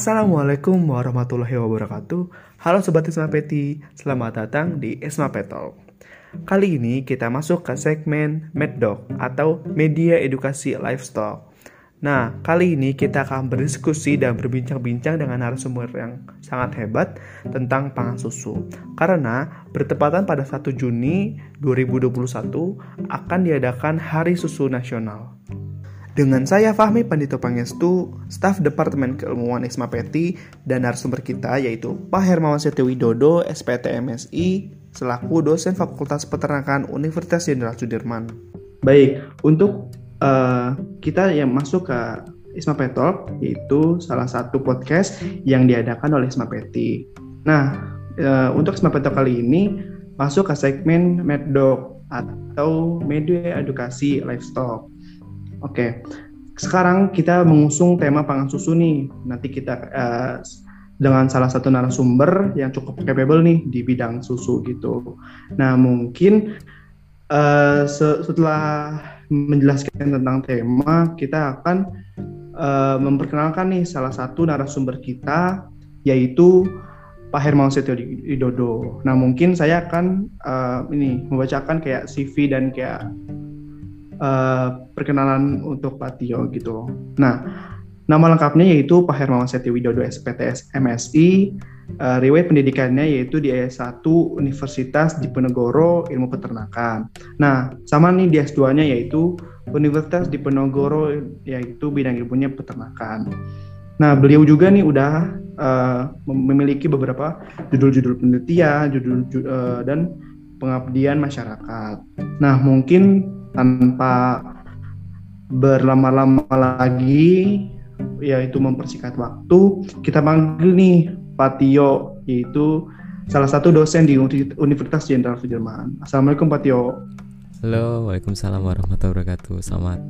Assalamualaikum warahmatullahi wabarakatuh Halo Sobat Isma Peti, selamat datang di Isma Petol Kali ini kita masuk ke segmen MedDoc atau Media Edukasi Livestock Nah, kali ini kita akan berdiskusi dan berbincang-bincang dengan narasumber yang sangat hebat tentang pangan susu. Karena bertepatan pada 1 Juni 2021 akan diadakan Hari Susu Nasional. Dengan saya Fahmi Pandito Pangestu, staf Departemen Keilmuan Isma Peti, dan narasumber kita yaitu Pak Hermawan Setio Widodo, SPT MSI, selaku dosen Fakultas Peternakan Universitas Jenderal Sudirman. Baik, untuk uh, kita yang masuk ke Isma Petol, yaitu salah satu podcast yang diadakan oleh Isma Peti. Nah, uh, untuk Isma Petol kali ini masuk ke segmen MedDoc atau Media Edukasi Livestock. Oke, sekarang kita mengusung tema pangan susu nih. Nanti kita uh, dengan salah satu narasumber yang cukup capable nih di bidang susu gitu. Nah mungkin uh, setelah menjelaskan tentang tema, kita akan uh, memperkenalkan nih salah satu narasumber kita yaitu Pak Hermawan Setio Widodo. Nah mungkin saya akan uh, ini membacakan kayak CV dan kayak uh, perkenalan untuk Pak Tio gitu. Nah, nama lengkapnya yaitu Pak Hermawan Seti Widodo SPTS MSI. Uh, riwayat pendidikannya yaitu di S1 Universitas Diponegoro Ilmu Peternakan. Nah, sama nih di S2-nya yaitu Universitas Diponegoro yaitu bidang ilmunya peternakan. Nah, beliau juga nih udah uh, memiliki beberapa judul-judul penelitian, judul uh, dan pengabdian masyarakat. Nah, mungkin tanpa berlama-lama lagi yaitu mempersingkat waktu kita panggil nih Pak Tio yaitu salah satu dosen di Universitas Jenderal Sudirman. Assalamualaikum Pak Tio. Halo, waalaikumsalam warahmatullahi wabarakatuh. Selamat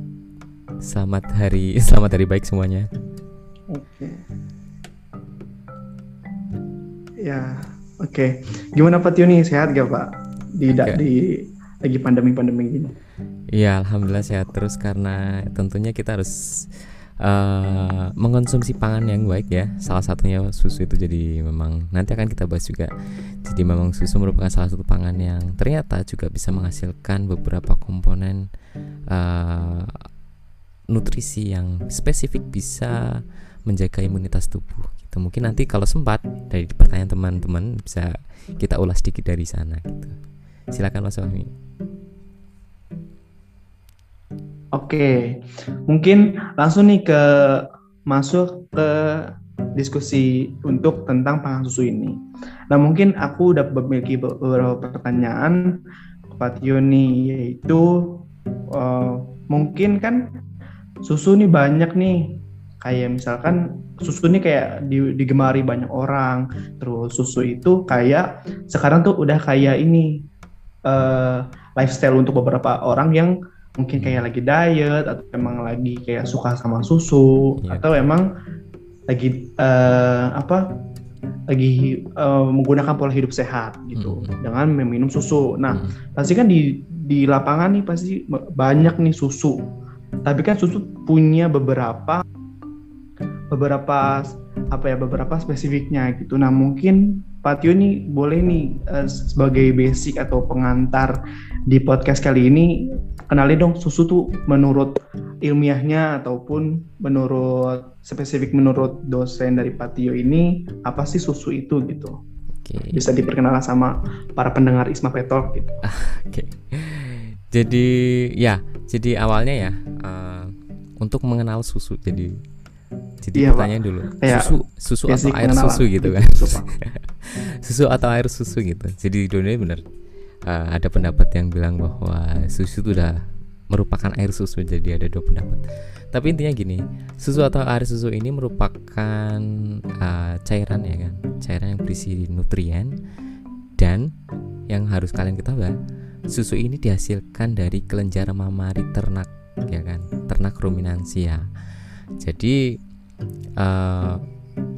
selamat hari selamat hari baik semuanya. Oke. Ya, oke. Gimana Pak Tio nih sehat gak Pak? Di di lagi pandemi-pandemi gini. Iya, alhamdulillah sehat terus karena tentunya kita harus uh, mengonsumsi pangan yang baik ya. Salah satunya susu itu jadi memang nanti akan kita bahas juga. Jadi memang susu merupakan salah satu pangan yang ternyata juga bisa menghasilkan beberapa komponen uh, nutrisi yang spesifik bisa menjaga imunitas tubuh. Gitu. Mungkin nanti kalau sempat dari pertanyaan teman-teman bisa kita ulas sedikit dari sana gitu. Silakan Mas Fahmi. Oke, mungkin langsung nih ke masuk ke diskusi untuk tentang pangan susu ini. Nah mungkin aku udah memiliki beberapa pertanyaan Pak Tio nih, yaitu uh, mungkin kan susu nih banyak nih, kayak misalkan susu ini kayak digemari banyak orang, terus susu itu kayak sekarang tuh udah kayak ini uh, lifestyle untuk beberapa orang yang mungkin kayak lagi diet atau emang lagi kayak suka sama susu yeah. atau emang lagi uh, apa lagi uh, menggunakan pola hidup sehat gitu mm. dengan meminum susu. Nah, mm. pasti kan di di lapangan nih pasti banyak nih susu. Tapi kan susu punya beberapa beberapa apa ya beberapa spesifiknya gitu. Nah, mungkin Pak Tio nih boleh nih uh, sebagai basic atau pengantar di podcast kali ini kenali dong susu tuh menurut ilmiahnya ataupun menurut spesifik menurut dosen dari Patio ini apa sih susu itu gitu okay. bisa diperkenalkan sama para pendengar Isma Petok gitu oke okay. jadi ya jadi awalnya ya uh, untuk mengenal susu jadi jadi iya, pertanyaan dulu ya, susu susu atau air susu gitu kan? Susu, susu atau air susu gitu. Jadi dunia benar uh, ada pendapat yang bilang bahwa susu itu udah merupakan air susu jadi ada dua pendapat. Tapi intinya gini susu atau air susu ini merupakan uh, cairan ya kan? Cairan yang berisi nutrien dan yang harus kalian ketahui susu ini dihasilkan dari kelenjar mamari ternak ya kan? Ternak ruminansia jadi uh,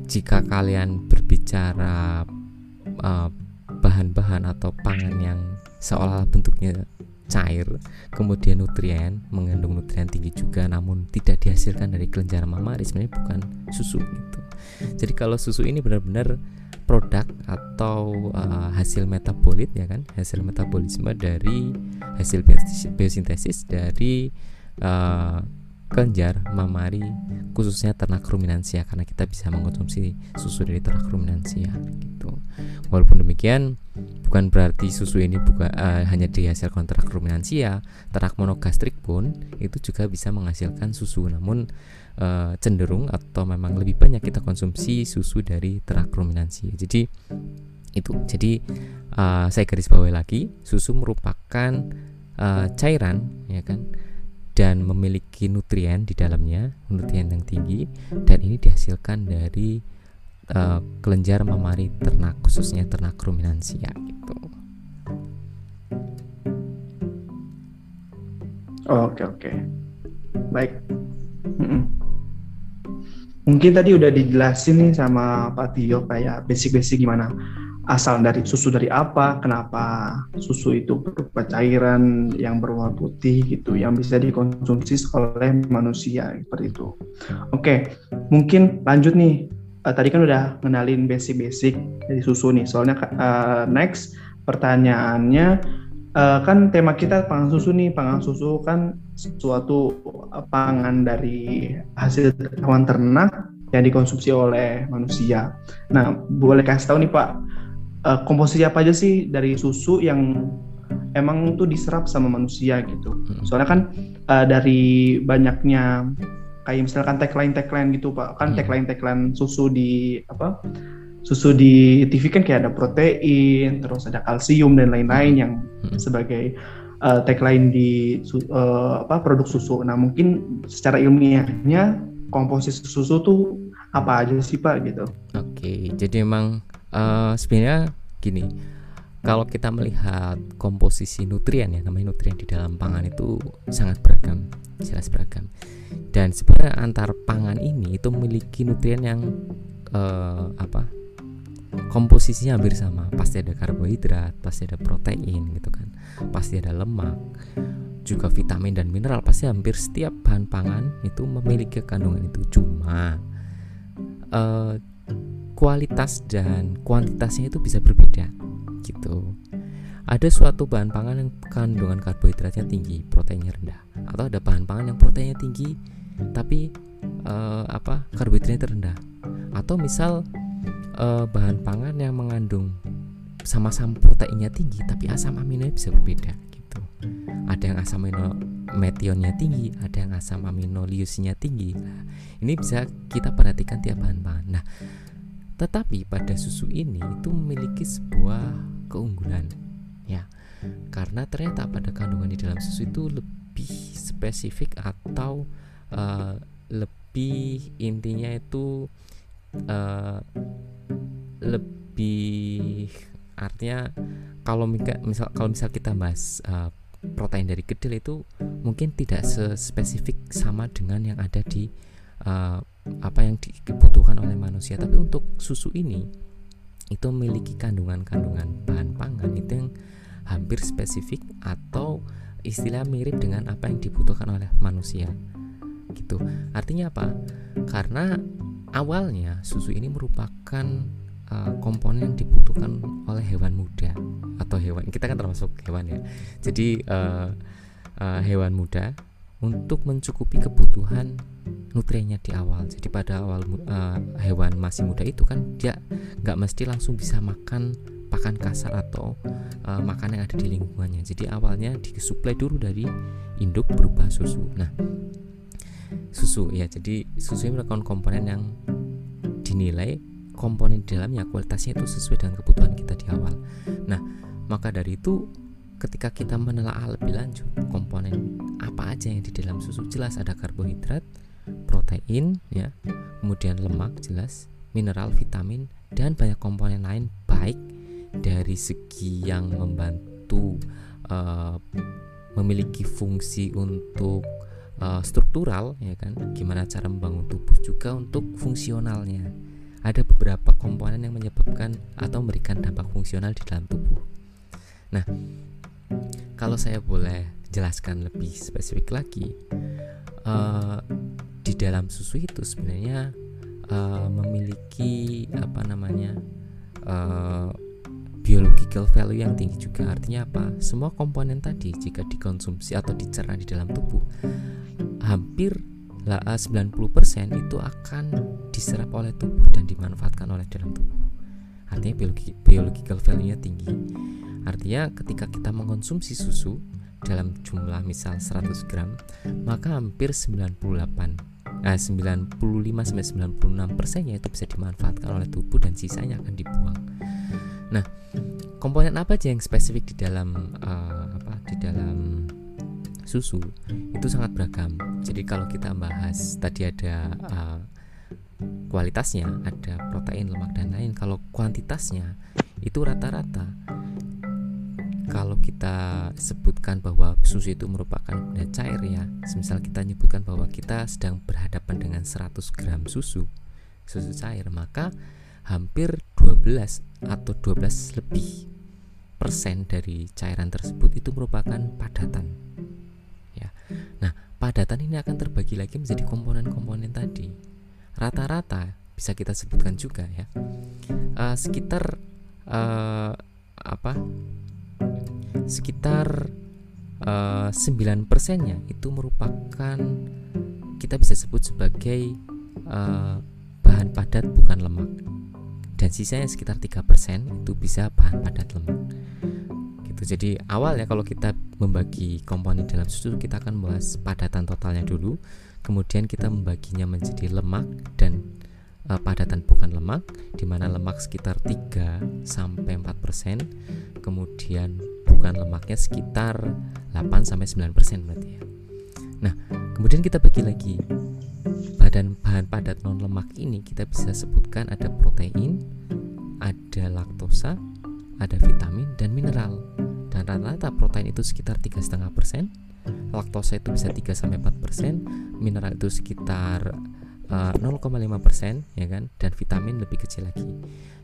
jika kalian berbicara uh, bahan-bahan atau pangan yang seolah bentuknya cair, kemudian nutrien mengandung nutrien tinggi juga, namun tidak dihasilkan dari kelenjar mamari sebenarnya bukan susu gitu. Jadi kalau susu ini benar-benar produk atau uh, hasil metabolit ya kan, hasil metabolisme dari hasil biosintesis dari uh, kelenjar mamari khususnya ternak ruminansia karena kita bisa mengkonsumsi susu dari ternak ruminansia gitu. Walaupun demikian bukan berarti susu ini bukan uh, hanya dihasilkan ternak ruminansia, ternak monogastrik pun itu juga bisa menghasilkan susu namun uh, cenderung atau memang lebih banyak kita konsumsi susu dari ternak ruminansia. Jadi itu. Jadi uh, saya garis bawahi lagi, susu merupakan uh, cairan ya kan dan memiliki nutrien di dalamnya, nutrien yang tinggi dan ini dihasilkan dari uh, kelenjar memari ternak khususnya ternak ruminansia gitu. Oke oke, baik. Mungkin tadi udah dijelasin nih sama Pak Tio kayak basic-basic gimana asal dari susu dari apa, kenapa susu itu berupa cairan yang berwarna putih gitu, yang bisa dikonsumsi oleh manusia seperti itu. Oke, mungkin lanjut nih. Uh, tadi kan udah kenalin basic-basic dari susu nih. Soalnya uh, next pertanyaannya uh, kan tema kita pangan susu nih. Pangan susu kan suatu pangan dari hasil hewan ternak yang dikonsumsi oleh manusia. Nah, boleh kasih tahu nih Pak, uh, komposisi apa aja sih dari susu yang emang tuh diserap sama manusia gitu. Hmm. Soalnya kan uh, dari banyaknya kayak misalkan tagline tagline gitu pak, kan hmm. tagline tagline susu di apa? Susu di TV kan kayak ada protein, terus ada kalsium dan lain-lain yang hmm. sebagai uh, tagline di uh, apa produk susu. Nah mungkin secara ilmiahnya komposisi susu tuh apa aja sih pak gitu? Oke, jadi emang uh, sebenarnya gini kalau kita melihat komposisi nutrien ya namanya nutrien di dalam pangan itu sangat beragam jelas beragam. Dan sebenarnya antar pangan ini itu memiliki nutrien yang uh, apa komposisinya hampir sama. Pasti ada karbohidrat pasti ada protein gitu kan pasti ada lemak juga vitamin dan mineral. Pasti hampir setiap bahan pangan itu memiliki kandungan itu. Cuma uh, kualitas dan kuantitasnya itu bisa berbeda gitu. Ada suatu bahan pangan yang kandungan karbohidratnya tinggi proteinnya rendah atau ada bahan pangan yang proteinnya tinggi tapi uh, apa karbohidratnya rendah. Atau misal uh, bahan pangan yang mengandung sama-sama proteinnya tinggi tapi asam aminonya bisa berbeda gitu. Ada yang asam amino metionnya tinggi ada yang asam amino leucinnya tinggi. Nah, ini bisa kita perhatikan tiap bahan pangan. Nah tetapi pada susu ini itu memiliki sebuah keunggulan ya. Karena ternyata pada kandungan di dalam susu itu lebih spesifik atau uh, lebih intinya itu uh, lebih artinya kalau misal kalau misal kita bahas uh, protein dari kedelai itu mungkin tidak sespesifik sama dengan yang ada di uh, apa yang dibutuhkan oleh manusia. Tapi untuk susu ini itu memiliki kandungan-kandungan bahan pangan itu yang hampir spesifik atau istilah mirip dengan apa yang dibutuhkan oleh manusia. Gitu. Artinya apa? Karena awalnya susu ini merupakan uh, komponen yang dibutuhkan oleh hewan muda atau hewan kita kan termasuk hewan ya. Jadi uh, uh, hewan muda untuk mencukupi kebutuhan nutriennya di awal. Jadi pada awal uh, hewan masih muda itu kan dia nggak mesti langsung bisa makan pakan kasar atau uh, makan yang ada di lingkungannya. Jadi awalnya disuplai dulu dari induk berupa susu. Nah, susu ya. Jadi susu ini merupakan komponen yang dinilai komponen di dalamnya kualitasnya itu sesuai dengan kebutuhan kita di awal. Nah, maka dari itu ketika kita menelaah lebih lanjut komponen apa aja yang di dalam susu? Jelas ada karbohidrat, protein ya, kemudian lemak jelas, mineral, vitamin dan banyak komponen lain baik dari segi yang membantu uh, memiliki fungsi untuk uh, struktural ya kan? Gimana cara membangun tubuh juga untuk fungsionalnya. Ada beberapa komponen yang menyebabkan atau memberikan dampak fungsional di dalam tubuh. Nah kalau saya boleh jelaskan lebih spesifik lagi uh, di dalam susu itu sebenarnya uh, memiliki apa namanya uh, biological value yang tinggi juga. Artinya apa? Semua komponen tadi jika dikonsumsi atau dicerna di dalam tubuh hampir 90% itu akan diserap oleh tubuh dan dimanfaatkan oleh dalam tubuh artinya biologi, biological value-nya tinggi artinya ketika kita mengonsumsi susu dalam jumlah misal 100 gram maka hampir 98 nah 95 sampai 96 persennya itu bisa dimanfaatkan oleh tubuh dan sisanya akan dibuang. Nah, komponen apa aja yang spesifik di dalam uh, apa di dalam susu itu sangat beragam. Jadi kalau kita bahas tadi ada uh, kualitasnya, ada protein, lemak dan lain. Kalau kuantitasnya itu rata-rata. Kalau kita sebutkan bahwa susu itu merupakan benda cair ya semisal kita menyebutkan bahwa kita sedang berhadapan dengan 100 gram susu susu cair maka hampir 12 atau 12 lebih persen dari cairan tersebut itu merupakan padatan ya. Nah padatan ini akan terbagi lagi menjadi komponen-komponen tadi rata-rata bisa kita sebutkan juga ya. Uh, sekitar uh, apa? Sekitar uh, 9 persennya itu merupakan kita bisa sebut sebagai uh, bahan padat bukan lemak. Dan sisanya sekitar 3% itu bisa bahan padat lemak. Gitu. Jadi awal ya kalau kita membagi komponen dalam susu kita akan bahas padatan totalnya dulu kemudian kita membaginya menjadi lemak dan uh, padatan bukan lemak di mana lemak sekitar 3 sampai 4%, kemudian bukan lemaknya sekitar 8 sampai 9% berarti ya. Nah, kemudian kita bagi lagi badan bahan padat non lemak ini kita bisa sebutkan ada protein, ada laktosa, ada vitamin dan mineral. Dan rata-rata protein itu sekitar 3,5%, laktosa itu bisa 3 sampai 4%, mineral itu sekitar 0,5% eh, ya kan dan vitamin lebih kecil lagi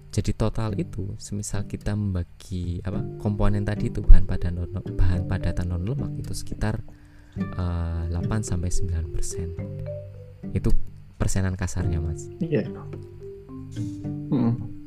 jadi total itu semisal kita membagi apa komponen tadi itu bahan padat non, bahan padatan non lemak itu sekitar uh, eh, 8 sampai 9 persen itu persenan kasarnya mas iya yeah. hmm.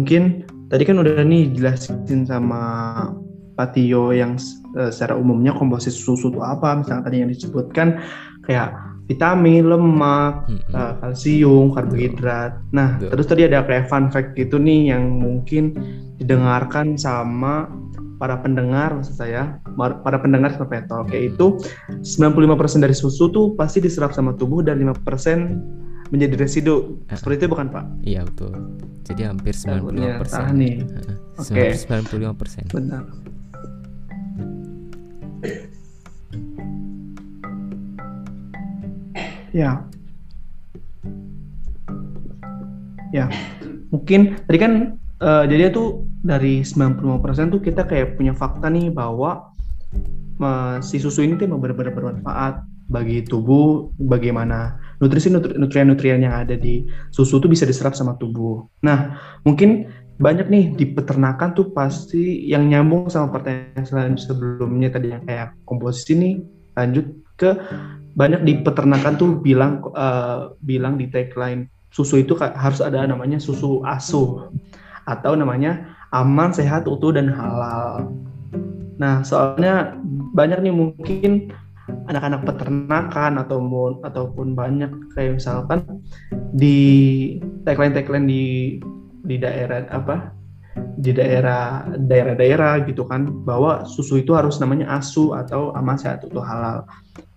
Mungkin tadi kan udah nih jelasin sama Patio yang uh, secara umumnya komposisi susu itu apa, misalnya tadi yang disebutkan kayak vitamin, lemak, hmm. uh, kalsium, karbohidrat. Nah, terus tadi ada kayak fun fact gitu nih yang mungkin didengarkan sama para pendengar maksud saya, para pendengar sama petol. Kayak itu 95% dari susu tuh pasti diserap sama tubuh dan 5% menjadi residu. Uh, Seperti itu bukan Pak? Iya betul. Jadi hampir 95 persen. nih. Oke. Okay. 95 persen. Benar. Ya. Ya. Mungkin tadi kan uh, jadi itu dari 95% tuh kita kayak punya fakta nih bahwa uh, si susu ini tuh benar-benar bermanfaat bagi tubuh bagaimana nutrisi nutrien-nutrien yang ada di susu itu bisa diserap sama tubuh. Nah, mungkin banyak nih di peternakan tuh pasti yang nyambung sama pertanyaan sebelumnya tadi yang kayak komposisi nih lanjut ke banyak di peternakan tuh bilang uh, bilang di tagline susu itu harus ada namanya susu asuh atau namanya aman, sehat, utuh dan halal. Nah, soalnya banyak nih mungkin anak-anak peternakan ataupun ataupun banyak kayak misalkan di tagline-tagline di di daerah apa di daerah daerah-daerah gitu kan bahwa susu itu harus namanya asu atau aman sehat atau halal.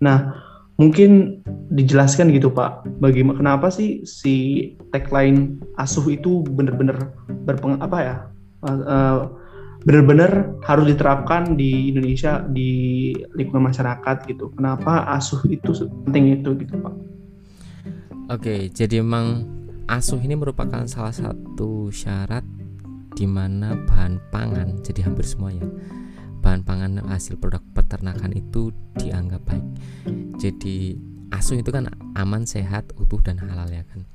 Nah, mungkin dijelaskan gitu Pak, bagaimana kenapa sih si tagline asuh itu benar-benar berpeng apa ya? Uh, benar-benar harus diterapkan di Indonesia di lingkungan masyarakat gitu. Kenapa asuh itu penting itu gitu pak? Oke, jadi memang asuh ini merupakan salah satu syarat di mana bahan pangan, jadi hampir semuanya bahan pangan hasil produk peternakan itu dianggap baik. Jadi asuh itu kan aman sehat utuh dan halal ya kan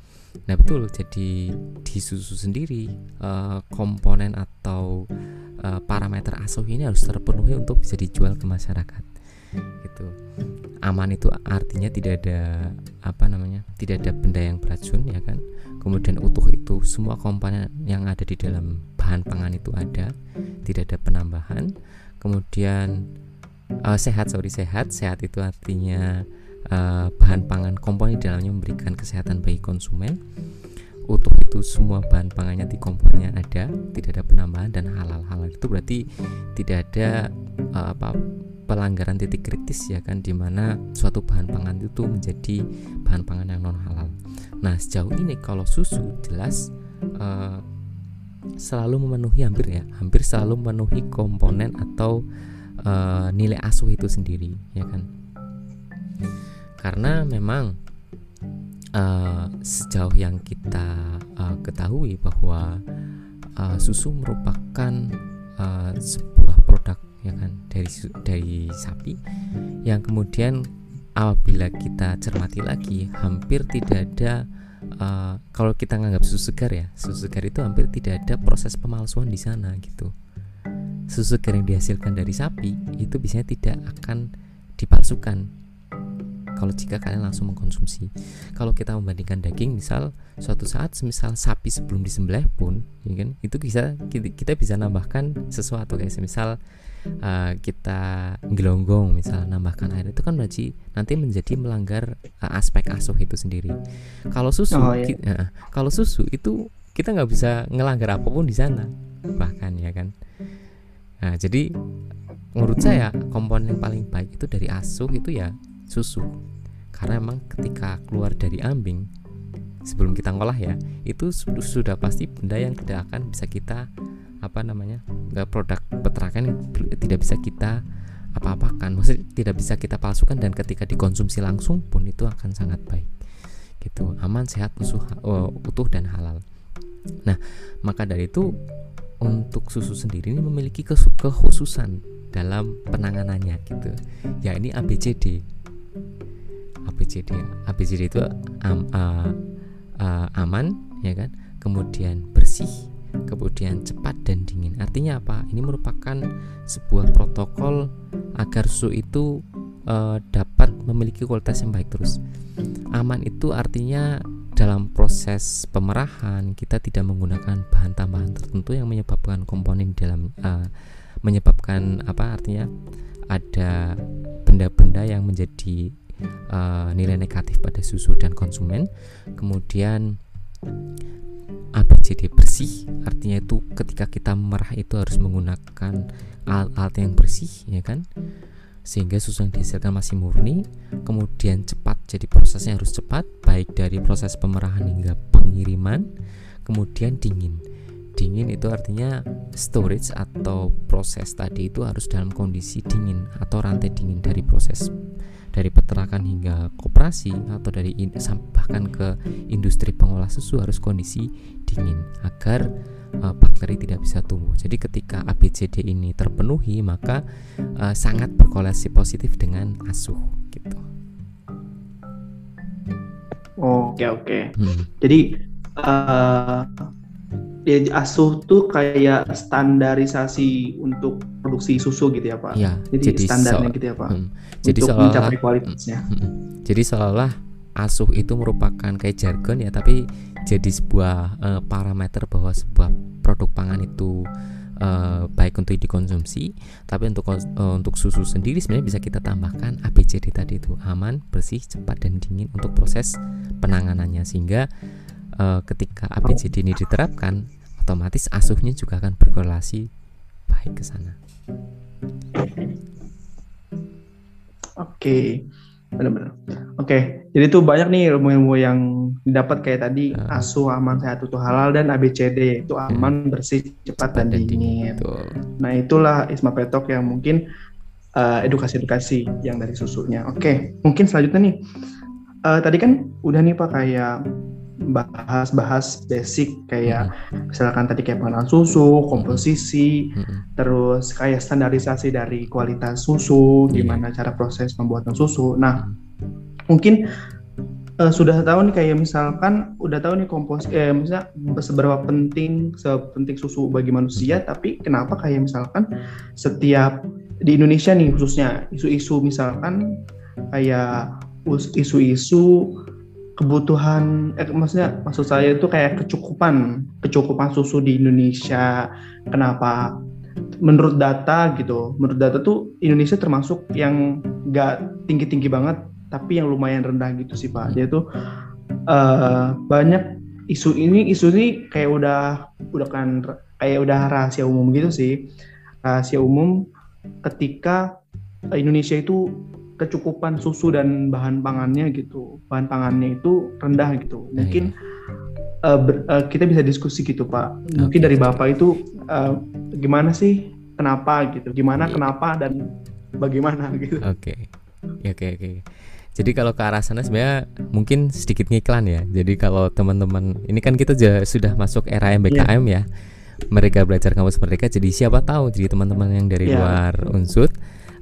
nah betul jadi di susu sendiri uh, komponen atau uh, parameter asuh ini harus terpenuhi untuk bisa dijual ke masyarakat. Itu aman itu artinya tidak ada apa namanya tidak ada benda yang beracun ya kan? Kemudian utuh itu semua komponen yang ada di dalam bahan pangan itu ada tidak ada penambahan. Kemudian uh, sehat sorry sehat. Sehat itu artinya uh, bahan pangan komponen di dalamnya memberikan kesehatan bagi konsumen utuh itu semua bahan pangannya di komponennya ada tidak ada penambahan dan halal halal itu berarti tidak ada uh, apa pelanggaran titik kritis ya kan di mana suatu bahan pangan itu menjadi bahan pangan yang non halal nah sejauh ini kalau susu jelas uh, selalu memenuhi hampir ya hampir selalu memenuhi komponen atau uh, nilai asuh itu sendiri ya kan? Karena memang uh, sejauh yang kita uh, ketahui bahwa uh, susu merupakan uh, sebuah produk ya kan dari dari sapi yang kemudian apabila kita cermati lagi hampir tidak ada uh, kalau kita nganggap susu segar ya susu segar itu hampir tidak ada proses pemalsuan di sana gitu. Susu segar yang dihasilkan dari sapi itu biasanya tidak akan dipalsukan kalau jika kalian langsung mengkonsumsi. Kalau kita membandingkan daging misal suatu saat semisal sapi sebelum disembelih pun ya kan itu bisa kita bisa nambahkan sesuatu. Kayak semisal uh, kita gelonggong misal nambahkan air itu kan berarti nanti menjadi melanggar uh, aspek asuh itu sendiri. Kalau susu oh, iya. uh, kalau susu itu kita nggak bisa ngelanggar apa pun di sana bahkan ya kan. Nah jadi menurut saya komponen yang paling baik itu dari asuh itu ya susu. Karena emang ketika keluar dari ambing sebelum kita ngolah ya itu sudah pasti benda yang tidak akan bisa kita apa namanya produk peternakan tidak bisa kita apa-apakan. Maksudnya tidak bisa kita palsukan dan ketika dikonsumsi langsung pun itu akan sangat baik. Gitu. Aman sehat usuh, uh, utuh dan halal. Nah maka dari itu untuk susu sendiri ini memiliki kekhususan dalam penanganannya gitu. Ya ini ABCD ABCD ABCD itu am, uh, uh, aman ya kan? Kemudian bersih kemudian cepat dan dingin. Artinya apa? Ini merupakan sebuah protokol agar susu itu uh, dapat memiliki kualitas yang baik terus. Aman itu artinya dalam proses pemerahan kita tidak menggunakan bahan tambahan tertentu yang menyebabkan komponen dalam uh, menyebabkan apa? Artinya ada benda-benda yang menjadi uh, nilai negatif pada susu dan konsumen. Kemudian ABCD bersih artinya itu ketika kita merah itu harus menggunakan alat-alat yang bersih ya kan sehingga susu yang dihasilkan masih murni kemudian cepat jadi prosesnya harus cepat baik dari proses pemerahan hingga pengiriman kemudian dingin dingin itu artinya storage atau proses tadi itu harus dalam kondisi dingin atau rantai dingin dari proses dari peternakan hingga koperasi atau dari in, bahkan ke industri pengolah susu harus kondisi dingin agar uh, bakteri tidak bisa tumbuh. Jadi ketika ABCD ini terpenuhi maka uh, sangat berkorelasi positif dengan asuh gitu. Oke oke. Hmm. Jadi uh, ya asuh tuh kayak standarisasi untuk produksi susu gitu ya pak? Ya, jadi, jadi standarnya so, gitu ya pak? Hmm, jadi untuk mencapai kualitasnya. Hmm, hmm, jadi seolah asuh itu merupakan kayak jargon ya, tapi jadi sebuah uh, parameter bahwa sebuah produk pangan itu uh, baik untuk dikonsumsi, tapi untuk uh, untuk susu sendiri sebenarnya bisa kita tambahkan ABCD tadi itu aman, bersih, cepat dan dingin untuk proses penanganannya sehingga uh, ketika ABCD ini diterapkan otomatis asuhnya juga akan berkorelasi baik ke sana. Oke, benar-benar. Oke, jadi itu banyak nih ilmu-ilmu yang didapat kayak tadi uh, asuh aman sehat itu halal dan ABCD itu aman hmm. bersih cepat, dan, dan dingin. Betul. Nah itulah Isma Petok yang mungkin uh, edukasi-edukasi yang dari susunya. Oke, mungkin selanjutnya nih. Uh, tadi kan udah nih pak kayak bahas-bahas basic kayak hmm. misalkan tadi kayak pengenalan susu, komposisi, hmm. terus kayak standarisasi dari kualitas susu, yeah. gimana cara proses pembuatan susu. Nah, mungkin uh, sudah tahu nih kayak misalkan udah tahu nih kompos eh misalnya seberapa penting sepenting susu bagi manusia tapi kenapa kayak misalkan setiap di Indonesia nih khususnya isu-isu misalkan kayak isu-isu kebutuhan eh, maksudnya maksud saya itu kayak kecukupan kecukupan susu di Indonesia. Kenapa? Menurut data gitu menurut data tuh Indonesia termasuk yang gak tinggi-tinggi banget tapi yang lumayan rendah gitu sih Pak. Dia tuh uh, banyak isu ini isu ini kayak udah udah kan kayak udah rahasia umum gitu sih. Rahasia umum ketika Indonesia itu kecukupan susu dan bahan pangannya gitu bahan pangannya itu rendah gitu nah, mungkin uh, ber, uh, kita bisa diskusi gitu pak mungkin dari bapak itu uh, gimana sih kenapa gitu gimana yeah. kenapa dan bagaimana gitu oke okay. oke okay, oke okay. Jadi kalau ke arah sana sebenarnya mungkin sedikit ngiklan ya. Jadi kalau teman-teman ini kan kita sudah masuk era MBKM yeah. ya. Mereka belajar kampus mereka jadi siapa tahu jadi teman-teman yang dari yeah. luar unsur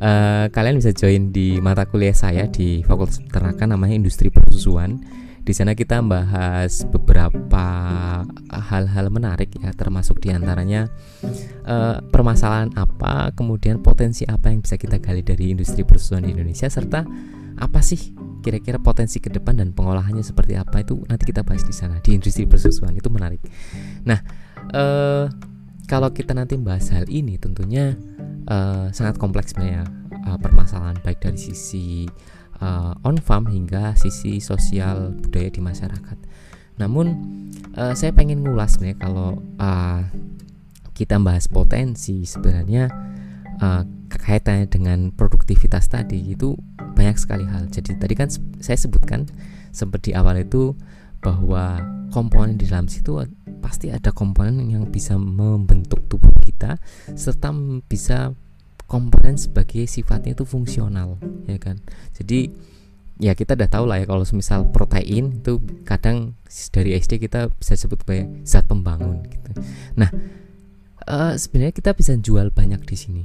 uh, kalian bisa join di mata kuliah saya di Fakultas Peternakan namanya Industri Persusuan. Di sana kita membahas beberapa hal-hal menarik ya, termasuk di antaranya uh, permasalahan apa, kemudian potensi apa yang bisa kita gali dari industri persusuan di Indonesia, serta apa sih kira-kira potensi ke depan dan pengolahannya seperti apa itu nanti kita bahas di sana di industri persusuan itu menarik. Nah, uh, kalau kita nanti membahas hal ini tentunya uh, sangat kompleks sebenarnya uh, permasalahan baik dari sisi uh, on farm hingga sisi sosial budaya di masyarakat. Namun uh, saya pengen ngulas sebenarnya kalau uh, kita bahas potensi sebenarnya uh, kaitannya dengan produktivitas tadi itu banyak sekali hal. Jadi tadi kan saya sebutkan seperti awal itu bahwa komponen di dalam situ pasti ada komponen yang bisa membentuk tubuh kita serta bisa komponen sebagai sifatnya itu fungsional ya kan? Jadi ya kita udah tahu lah ya kalau misal protein itu kadang dari SD kita bisa sebut sebagai zat pembangun gitu. Nah uh, sebenarnya kita bisa jual banyak di sini.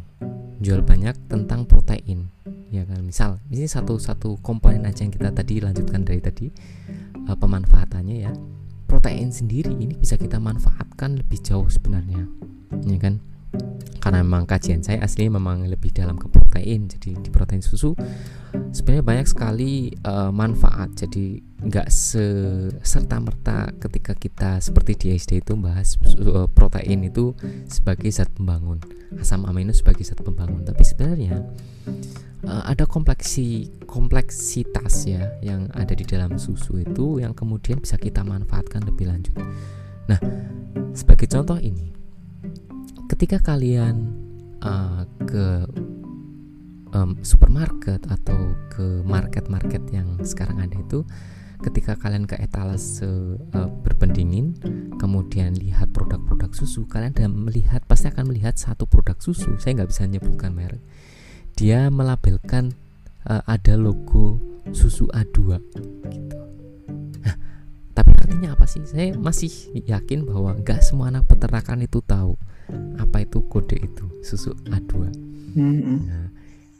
Jual banyak tentang protein ya kan? Misal ini satu satu komponen aja yang kita tadi lanjutkan dari tadi uh, pemanfaatannya ya protein sendiri ini bisa kita manfaatkan lebih jauh sebenarnya ya kan karena memang kajian saya asli memang lebih dalam ke protein jadi di protein susu sebenarnya banyak sekali uh, manfaat jadi nggak serta merta ketika kita seperti di SD itu bahas uh, protein itu sebagai zat pembangun asam amino sebagai zat pembangun tapi sebenarnya uh, ada kompleksi kompleksitas ya yang ada di dalam susu itu yang kemudian bisa kita manfaatkan lebih lanjut. Nah, sebagai contoh ini, ketika kalian uh, ke um, supermarket atau ke market-market yang sekarang ada itu, ketika kalian ke etalase uh, berpendingin, kemudian lihat produk-produk susu, kalian dan melihat pasti akan melihat satu produk susu. Saya nggak bisa menyebutkan merek dia melabelkan uh, ada logo susu A2 gitu. Artinya apa sih? Saya masih yakin bahwa nggak semua anak peternakan itu tahu apa itu kode itu susu A2. Mm-hmm. Nah,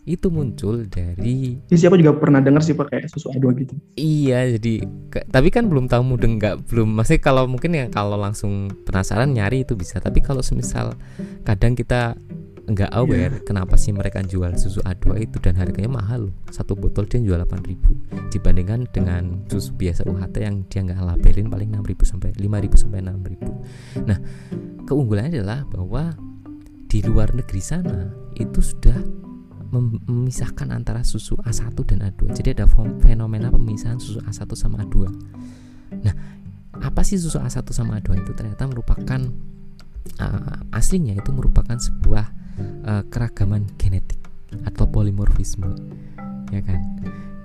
itu muncul dari ya, siapa juga pernah dengar sih pakai susu A2 gitu. Iya, jadi ke, tapi kan belum tahu mudeng nggak belum masih kalau mungkin yang kalau langsung penasaran nyari itu bisa. Tapi kalau semisal kadang kita nggak aware yeah. kenapa sih mereka jual susu A2 itu dan harganya mahal satu botol dia jual 8000 dibandingkan dengan susu biasa UHT yang dia nggak labelin paling 6000 sampai 5000 sampai 6000 nah keunggulannya adalah bahwa di luar negeri sana itu sudah memisahkan antara susu A1 dan A2 jadi ada fenomena pemisahan susu A1 sama A2 nah apa sih susu A1 sama A2 itu? Ternyata merupakan uh, aslinya itu merupakan sebuah uh, keragaman genetik atau polimorfisme ya kan?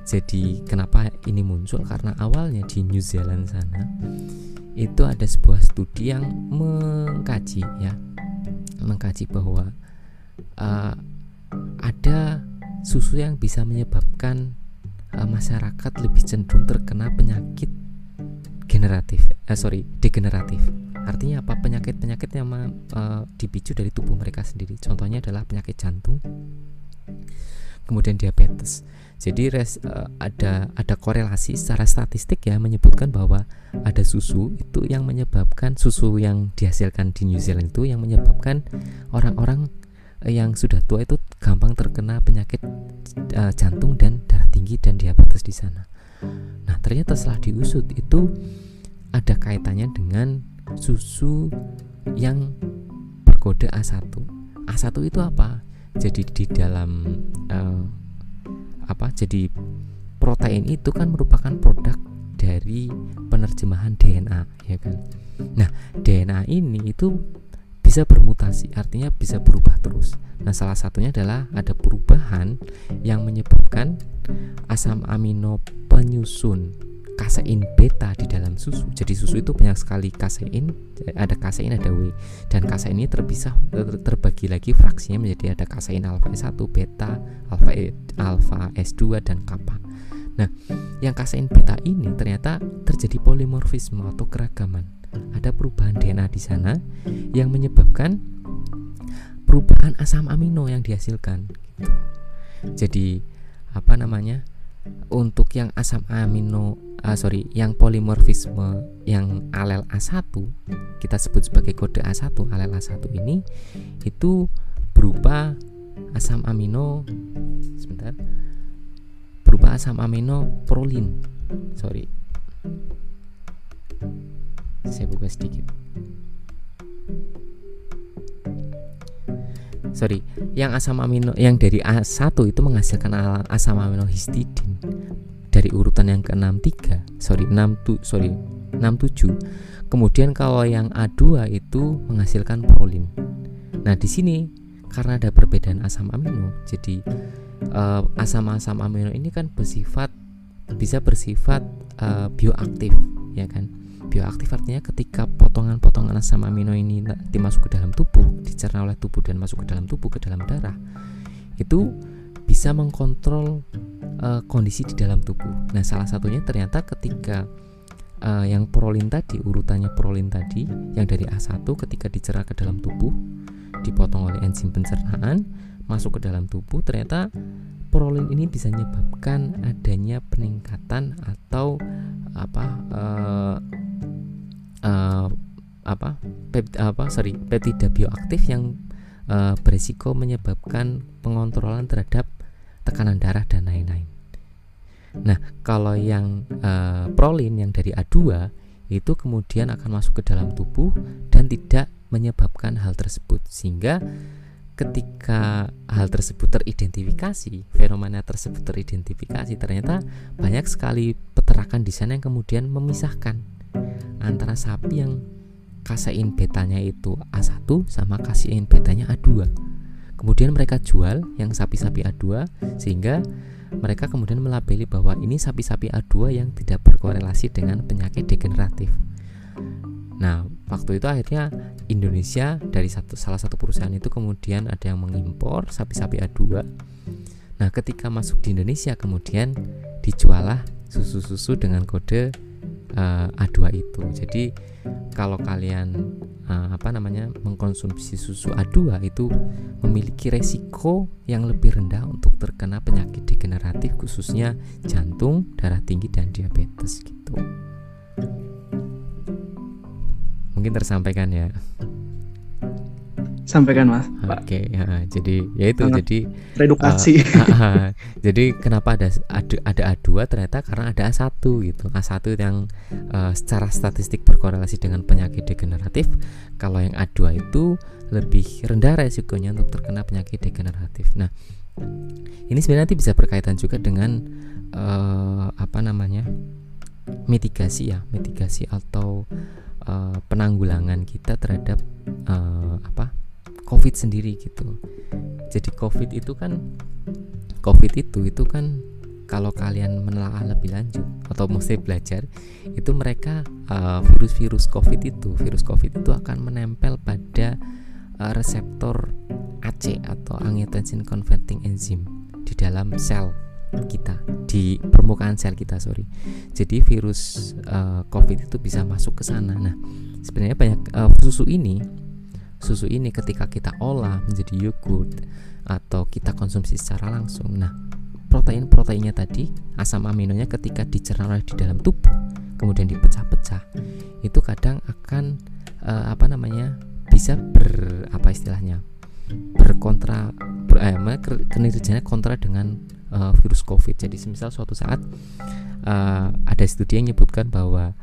Jadi kenapa ini muncul? Karena awalnya di New Zealand sana itu ada sebuah studi yang mengkaji ya mengkaji bahwa uh, ada susu yang bisa menyebabkan uh, masyarakat lebih cenderung terkena penyakit generatif eh, sorry degeneratif Artinya apa? Penyakit-penyakit yang uh, dipicu dari tubuh mereka sendiri. Contohnya adalah penyakit jantung. kemudian diabetes. Jadi res, uh, ada ada korelasi secara statistik ya menyebutkan bahwa ada susu itu yang menyebabkan susu yang dihasilkan di New Zealand itu yang menyebabkan orang-orang yang sudah tua itu gampang terkena penyakit uh, jantung dan darah tinggi dan diabetes di sana. Nah, ternyata setelah diusut itu ada kaitannya dengan susu yang berkode A1. A1 itu apa? Jadi di dalam uh, apa jadi protein itu kan merupakan produk dari penerjemahan DNA ya kan nah DNA ini itu bisa bermutasi artinya bisa berubah terus nah salah satunya adalah ada perubahan yang menyebabkan asam amino penyusun kasein beta di dalam susu. Jadi susu itu banyak sekali kasein, ada kasein ada W dan kasein ini terpisah terbagi lagi fraksinya menjadi ada kasein alfa S1, beta, alfa e, alfa S2 dan kappa. Nah, yang kasein beta ini ternyata terjadi polimorfisme atau keragaman. Ada perubahan DNA di sana yang menyebabkan perubahan asam amino yang dihasilkan. Gitu. Jadi apa namanya? Untuk yang asam amino uh, sorry yang polimorfisme yang alel A1 kita sebut sebagai kode A1 alel A1 ini itu berupa asam amino sebentar berupa asam amino prolin. Sorry. Saya buka sedikit. Sorry yang asam amino yang dari A1 itu menghasilkan asam amino histidin dari urutan yang ke-63 sorry 6 tu, sorry 67 kemudian kalau yang A2 itu menghasilkan prolin nah di sini karena ada perbedaan asam amino jadi uh, asam-asam amino ini kan bersifat bisa bersifat uh, bioaktif ya kan? Bioaktif artinya ketika potongan-potongan asam amino ini dimasuk ke dalam tubuh dicerna oleh tubuh dan masuk ke dalam tubuh ke dalam darah itu bisa mengkontrol uh, kondisi di dalam tubuh. Nah, salah satunya ternyata ketika uh, yang prolin tadi, urutannya prolin tadi yang dari A1 ketika dicerah ke dalam tubuh, dipotong oleh enzim pencernaan, masuk ke dalam tubuh, ternyata prolin ini bisa menyebabkan adanya peningkatan atau apa uh, uh, apa pep, apa sorry peptida bioaktif yang uh, berisiko menyebabkan pengontrolan terhadap tekanan darah dan lain-lain. Nah, kalau yang uh, prolin yang dari A2 itu kemudian akan masuk ke dalam tubuh dan tidak menyebabkan hal tersebut sehingga ketika hal tersebut teridentifikasi, fenomena tersebut teridentifikasi, ternyata banyak sekali peterakan di sana yang kemudian memisahkan antara sapi yang kasein betanya itu A1 sama kasein betanya A2 Kemudian mereka jual yang sapi-sapi A2 sehingga mereka kemudian melabeli bahwa ini sapi-sapi A2 yang tidak berkorelasi dengan penyakit degeneratif. Nah, waktu itu akhirnya Indonesia dari satu salah satu perusahaan itu kemudian ada yang mengimpor sapi-sapi A2. Nah, ketika masuk di Indonesia kemudian dijualah susu-susu dengan kode uh, A2 itu. Jadi kalau kalian uh, apa namanya mengkonsumsi susu A2 itu memiliki resiko yang lebih rendah untuk terkena penyakit degeneratif khususnya jantung, darah tinggi dan diabetes gitu. Mungkin tersampaikan ya sampaikan mas. Oke okay, ya, jadi ya itu jadi redukasi. uh, jadi kenapa ada ada ada A2 ternyata karena ada A1 gitu. A1 yang uh, secara statistik berkorelasi dengan penyakit degeneratif. Kalau yang A2 itu lebih rendah resikonya untuk terkena penyakit degeneratif. Nah ini sebenarnya nanti bisa berkaitan juga dengan uh, apa namanya mitigasi ya mitigasi atau uh, penanggulangan kita terhadap uh, apa COVID sendiri gitu. Jadi COVID itu kan COVID itu itu kan kalau kalian menelaah lebih lanjut atau mesti belajar itu mereka uh, virus-virus COVID itu virus COVID itu akan menempel pada uh, reseptor AC atau angiotensin converting enzyme di dalam sel kita di permukaan sel kita sorry jadi virus uh, COVID itu bisa masuk ke sana nah sebenarnya banyak uh, susu ini susu ini ketika kita olah menjadi yogurt atau kita konsumsi secara langsung. Nah, protein-proteinnya tadi, asam aminonya ketika dicerna di dalam tubuh, kemudian dipecah-pecah, itu kadang akan uh, apa namanya? bisa ber apa istilahnya? berkontra ber, eh, kinerjanya kontra dengan uh, virus COVID. Jadi, semisal suatu saat uh, ada studi yang menyebutkan bahwa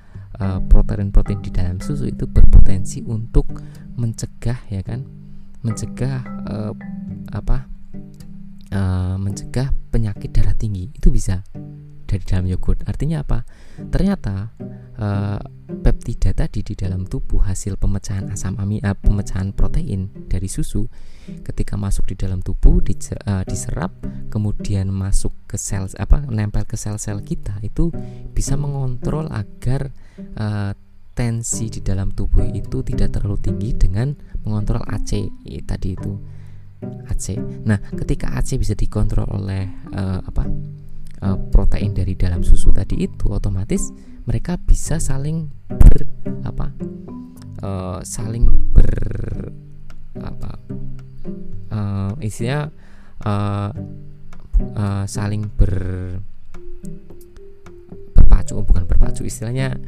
protein-protein uh, di dalam susu itu berpotensi untuk mencegah ya kan? Mencegah uh, apa? Uh, mencegah penyakit darah tinggi. Itu bisa dari dalam yogurt. Artinya apa? Ternyata uh, peptida tadi di dalam tubuh hasil pemecahan asam amino uh, pemecahan protein dari susu ketika masuk di dalam tubuh di, uh, diserap kemudian masuk ke sel apa nempel ke sel-sel kita itu bisa mengontrol agar uh, tensi di dalam tubuh itu tidak terlalu tinggi dengan mengontrol AC tadi itu AC. Nah, ketika AC bisa dikontrol oleh uh, apa uh, protein dari dalam susu tadi itu, otomatis mereka bisa saling ber apa uh, saling ber apa uh, isinya uh, uh, saling ber berpacu oh, bukan berpacu istilahnya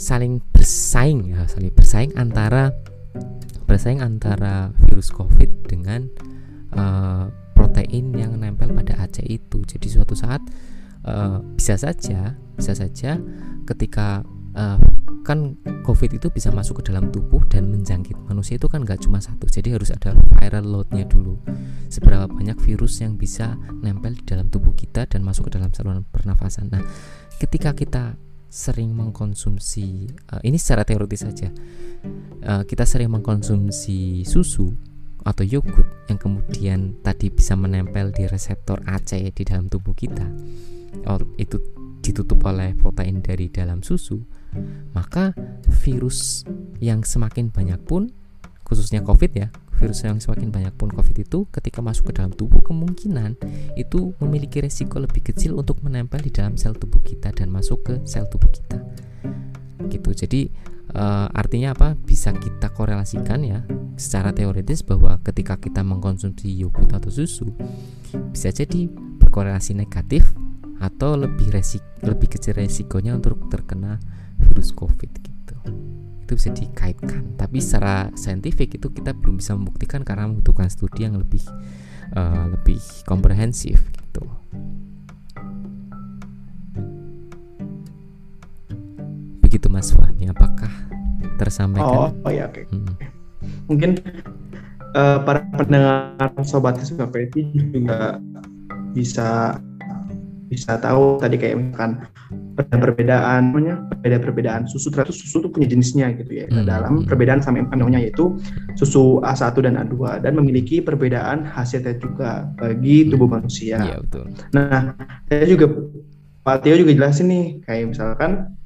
saling bersaing ya saling bersaing antara bersaing antara virus covid dengan uh, protein yang nempel pada AC itu. Jadi suatu saat uh, bisa saja bisa saja ketika uh, kan COVID itu bisa masuk ke dalam tubuh dan menjangkit manusia itu kan gak cuma satu. Jadi harus ada viral loadnya dulu. Seberapa banyak virus yang bisa nempel di dalam tubuh kita dan masuk ke dalam saluran pernafasan. Nah ketika kita sering mengkonsumsi uh, ini secara teoritis saja. Uh, kita sering mengkonsumsi susu atau yogurt yang kemudian tadi bisa menempel di reseptor AC di dalam tubuh kita oh, itu ditutup oleh protein dari dalam susu maka virus yang semakin banyak pun khususnya COVID ya virus yang semakin banyak pun COVID itu ketika masuk ke dalam tubuh kemungkinan itu memiliki resiko lebih kecil untuk menempel di dalam sel tubuh kita dan masuk ke sel tubuh kita. Gitu. Jadi uh, artinya apa? Bisa kita korelasikan ya secara teoritis bahwa ketika kita mengkonsumsi yogurt atau susu bisa jadi berkorelasi negatif atau lebih resik lebih kecil resikonya untuk terkena virus COVID gitu itu bisa dikaitkan tapi secara saintifik itu kita belum bisa membuktikan karena membutuhkan studi yang lebih uh, lebih komprehensif gitu begitu Mas Fahmi apakah tersampaikan oh, oh ya oke okay. hmm. mungkin uh, para pendengar sobat SKPT juga bisa bisa tahu tadi kayak misalkan perbedaan namanya perbedaan-perbedaan susu ternyata susu itu punya jenisnya gitu ya hmm. dalam perbedaan sama namanya yaitu susu A1 dan A2 dan memiliki perbedaan khasiatnya juga bagi tubuh manusia. Iya betul. Nah, saya juga Pak Tio juga jelasin nih kayak misalkan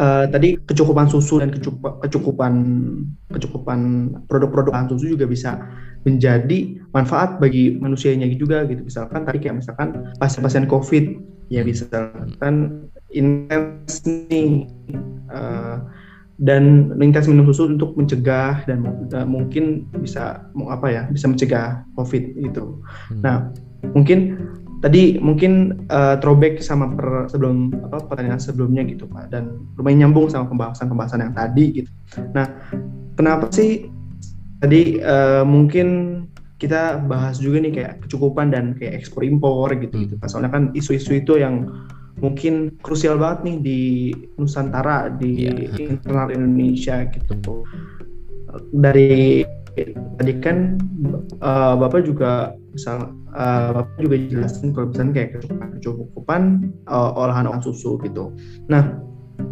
uh, tadi kecukupan susu dan kecukupan kecukupan produk-produk susu juga bisa menjadi manfaat bagi manusianya juga gitu misalkan tadi kayak misalkan pasien-pasien COVID ya bisa misalkan intens nih uh, dan intens minum susu untuk mencegah dan uh, mungkin bisa apa ya bisa mencegah COVID itu. Hmm. Nah mungkin tadi mungkin uh, throwback sama per, sebelum apa pertanyaan sebelumnya gitu pak dan lumayan nyambung sama pembahasan-pembahasan yang tadi gitu. Nah kenapa sih tadi uh, mungkin kita bahas juga nih kayak kecukupan dan kayak ekspor impor gitu gitu. Hmm. Soalnya kan isu-isu itu yang mungkin krusial banget nih di Nusantara di yeah. internal Indonesia gitu. Dari tadi kan uh, Bapak juga misal uh, Bapak juga jelasin kalau misalnya kayak kecukupan uh, olahan olahan susu gitu. Nah,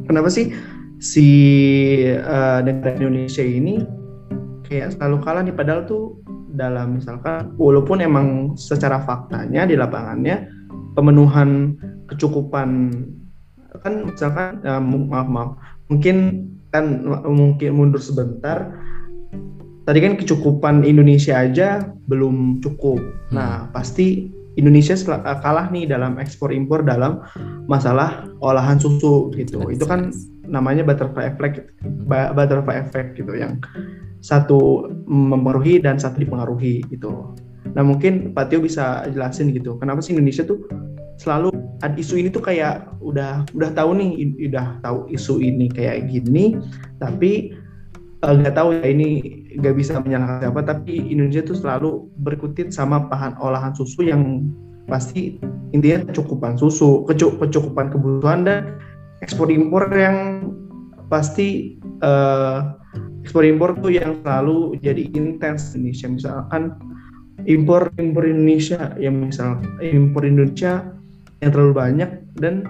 kenapa sih si uh, negara Indonesia ini kayak selalu kalah nih padahal tuh dalam misalkan walaupun emang secara faktanya di lapangannya pemenuhan kecukupan kan misalkan uh, maaf maaf mungkin kan mungkin mundur sebentar tadi kan kecukupan Indonesia aja belum cukup. Hmm. Nah, pasti Indonesia eh, kalah nih dalam ekspor impor dalam masalah olahan susu gitu. Itu kan namanya butterfly effect, hmm. butterfly effect gitu yang satu mempengaruhi dan satu dipengaruhi gitu. Nah mungkin Pak Tio bisa jelasin gitu, kenapa sih Indonesia tuh selalu isu ini tuh kayak udah udah tahu nih, udah tahu isu ini kayak gini, tapi eh, nggak uh, tahu ya ini nggak bisa menyalahkan siapa, tapi Indonesia tuh selalu berkutit sama bahan olahan susu yang pasti intinya kecukupan susu, kecukupan kebutuhan dan ekspor impor yang pasti uh, ekspor impor tuh yang selalu jadi intens Indonesia. Misalkan impor impor Indonesia yang misal impor Indonesia yang terlalu banyak dan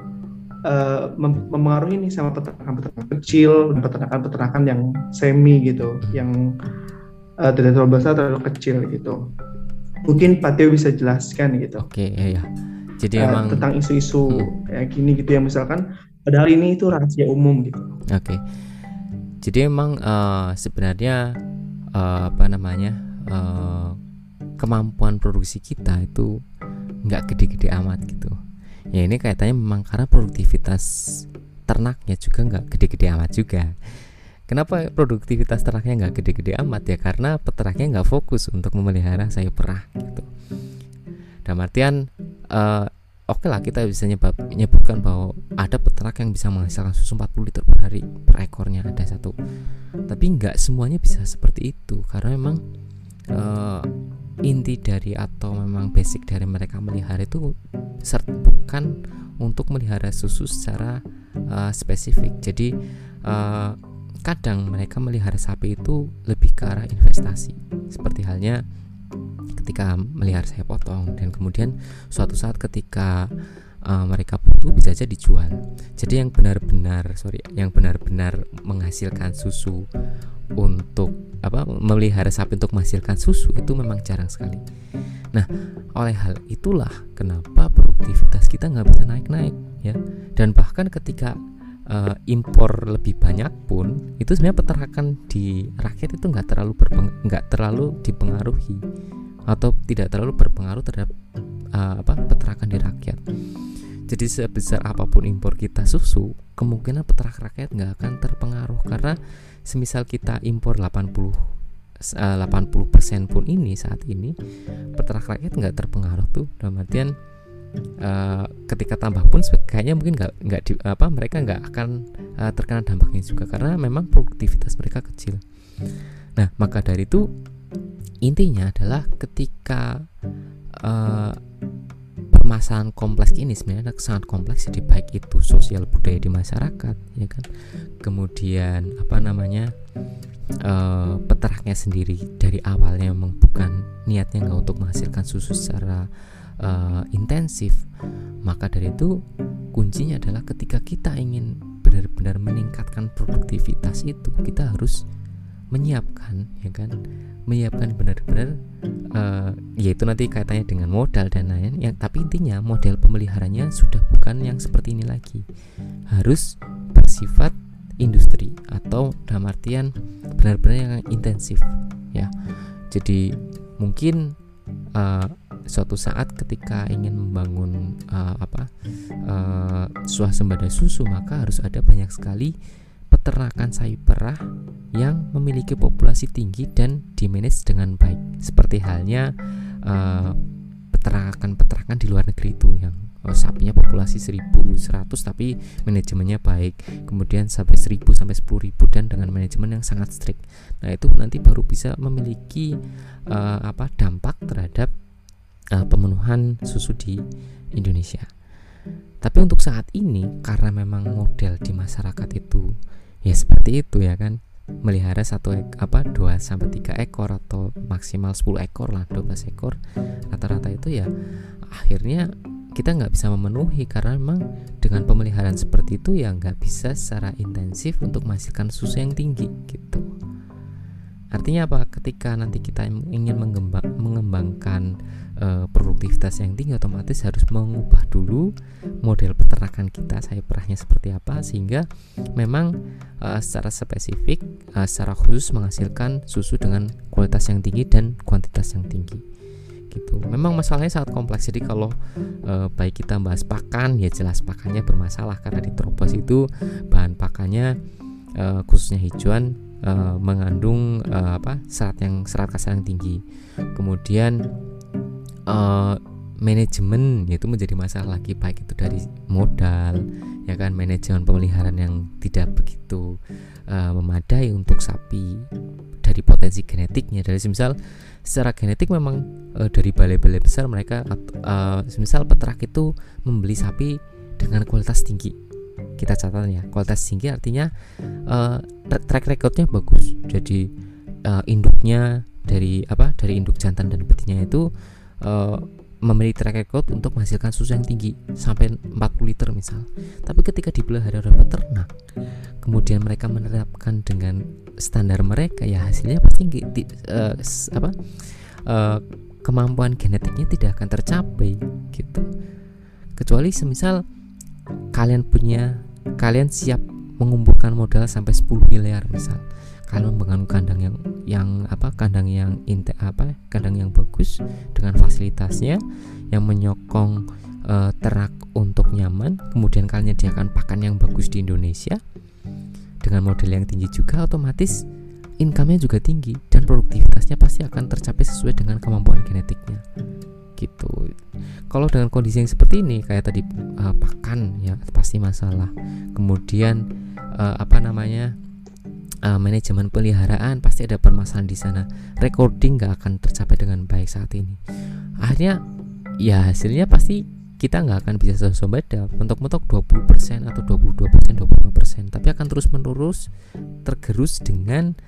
uh, mem mempengaruhi nih sama peternakan-peternakan kecil peternakan-peternakan yang semi gitu yang uh, tidak terlalu besar terlalu kecil gitu. Mungkin Pak Tio bisa jelaskan gitu. Oke okay, ya, ya jadi uh, emang tentang isu-isu hmm. kayak gini gitu ya misalkan padahal ini itu rahasia umum gitu. Oke. Okay jadi emang uh, sebenarnya uh, apa namanya uh, kemampuan produksi kita itu nggak gede-gede amat gitu ya ini kaitannya memang karena produktivitas ternaknya juga nggak gede-gede amat juga Kenapa produktivitas ternaknya nggak gede-gede amat ya? Karena peternaknya nggak fokus untuk memelihara sayur perah gitu. Dalam artian uh, oke lah kita bisa nyebab, menyebutkan bahwa ada peternak yang bisa menghasilkan susu 40 liter per hari per ekornya ada satu tapi nggak semuanya bisa seperti itu karena memang uh, inti dari atau memang basic dari mereka melihara itu bukan untuk melihara susu secara uh, spesifik. Jadi uh, kadang mereka melihara sapi itu lebih ke arah investasi. Seperti halnya ketika melihara saya potong. Dan kemudian suatu saat ketika uh, mereka butuh bisa aja dijual. Jadi yang benar-benar sorry, yang benar-benar menghasilkan susu untuk apa melihara sapi untuk menghasilkan susu itu memang jarang sekali. Nah, oleh hal itulah kenapa produktivitas kita nggak bisa naik-naik ya. Dan bahkan ketika uh, impor lebih banyak pun itu sebenarnya peternakan di rakyat itu nggak terlalu nggak terlalu dipengaruhi atau tidak terlalu berpengaruh terhadap uh, apa peternakan di rakyat. Jadi sebesar apa pun impor kita susu, kemungkinan peternak rakyat nggak akan terpengaruh karena semisal kita impor 80 80% pun ini saat ini peternak rakyat nggak terpengaruh tuh dalam artian uh, ketika tambah pun kayaknya mungkin nggak nggak di, apa mereka nggak akan uh, terkena dampaknya juga karena memang produktivitas mereka kecil. Nah maka dari itu intinya adalah ketika uh, permasalahan kompleks ini sebenarnya sangat kompleks jadi baik itu sosial budaya di masyarakat ya kan? Kemudian apa namanya uh, peternaknya sendiri dari awalnya memang bukan niatnya nggak untuk menghasilkan susu secara uh, intensif. Maka dari itu kuncinya adalah ketika kita ingin benar-benar meningkatkan produktivitas itu kita harus menyiapkan ya kan? Menyiapkan benar-benar uh, yaitu nanti kaitannya dengan modal dan lain yang tapi intinya model pemeliharanya sudah bukan yang seperti ini lagi. Harus bersifat industri atau dalam artian benar-benar yang intensif ya. Jadi mungkin uh, suatu saat ketika ingin membangun uh, apa uh, swasembada susu maka harus ada banyak sekali peternakan sapi perah yang memiliki populasi tinggi dan dimanage dengan baik. Seperti halnya uh, peternakan-peternakan di luar negeri itu yang uh, sapinya populasi 1100 tapi manajemennya baik. Kemudian sampai 1000 sampai 10000 dan dengan manajemen yang sangat strict. Nah itu nanti baru bisa memiliki uh, apa dampak terhadap uh, pemenuhan susu di Indonesia. Tapi untuk saat ini karena memang model di masyarakat itu ya seperti itu ya kan. Melihara satu ek, apa dua sampai tiga ekor atau maksimal 10 ekor lah 12 ekor. Rata-rata itu ya akhirnya kita nggak bisa memenuhi karena memang dengan pemeliharaan seperti itu ya nggak bisa secara intensif untuk menghasilkan susu yang tinggi gitu. Artinya apa? Ketika nanti kita ingin mengembang, mengembangkan uh, produktivitas yang tinggi otomatis harus mengubah dulu model peternakan kita saya perahnya seperti apa sehingga memang uh, secara spesifik uh, secara khusus menghasilkan susu dengan kualitas yang tinggi dan kuantitas yang tinggi gitu. Memang masalahnya sangat kompleks. Jadi kalau uh, baik kita bahas pakan ya jelas pakannya bermasalah karena di Tropos itu bahan pakannya uh, khususnya hijauan uh, mengandung uh, apa serat yang serat kasar yang tinggi kemudian uh, manajemen itu menjadi masalah lagi baik itu dari modal ya kan manajemen pemeliharaan yang tidak begitu uh, memadai untuk sapi dari potensi genetiknya. Dari misal secara genetik memang uh, dari balai-balai besar mereka uh, misal peternak itu membeli sapi dengan kualitas tinggi. Kita catat ya kualitas tinggi artinya uh, track recordnya bagus. Jadi uh, induknya dari apa dari induk jantan dan betina itu uh, memiliki track record untuk menghasilkan susu yang tinggi sampai 40 liter misal. Tapi ketika dipelihara oleh peternak, kemudian mereka menerapkan dengan standar mereka ya hasilnya pasti uh, apa uh, kemampuan genetiknya tidak akan tercapai gitu. Kecuali semisal kalian punya kalian siap mengumpulkan modal sampai 10 miliar misal kalian membangun kandang yang yang apa kandang yang inte apa kandang yang bagus dengan fasilitasnya yang menyokong uh, ternak untuk nyaman kemudian kalian menyediakan pakan yang bagus di Indonesia dengan model yang tinggi juga otomatis income-nya juga tinggi dan produktivitasnya pasti akan tercapai sesuai dengan kemampuan genetiknya. Gitu. Kalau dengan kondisi yang seperti ini kayak tadi uh, pakan ya pasti masalah. Kemudian uh, apa namanya uh, manajemen peliharaan pasti ada permasalahan di sana. Recording nggak akan tercapai dengan baik saat ini. Akhirnya ya hasilnya pasti kita nggak akan bisa sesuai beda. Mentok-mentok 20% atau 22% 25% tapi akan terus menerus tergerus dengan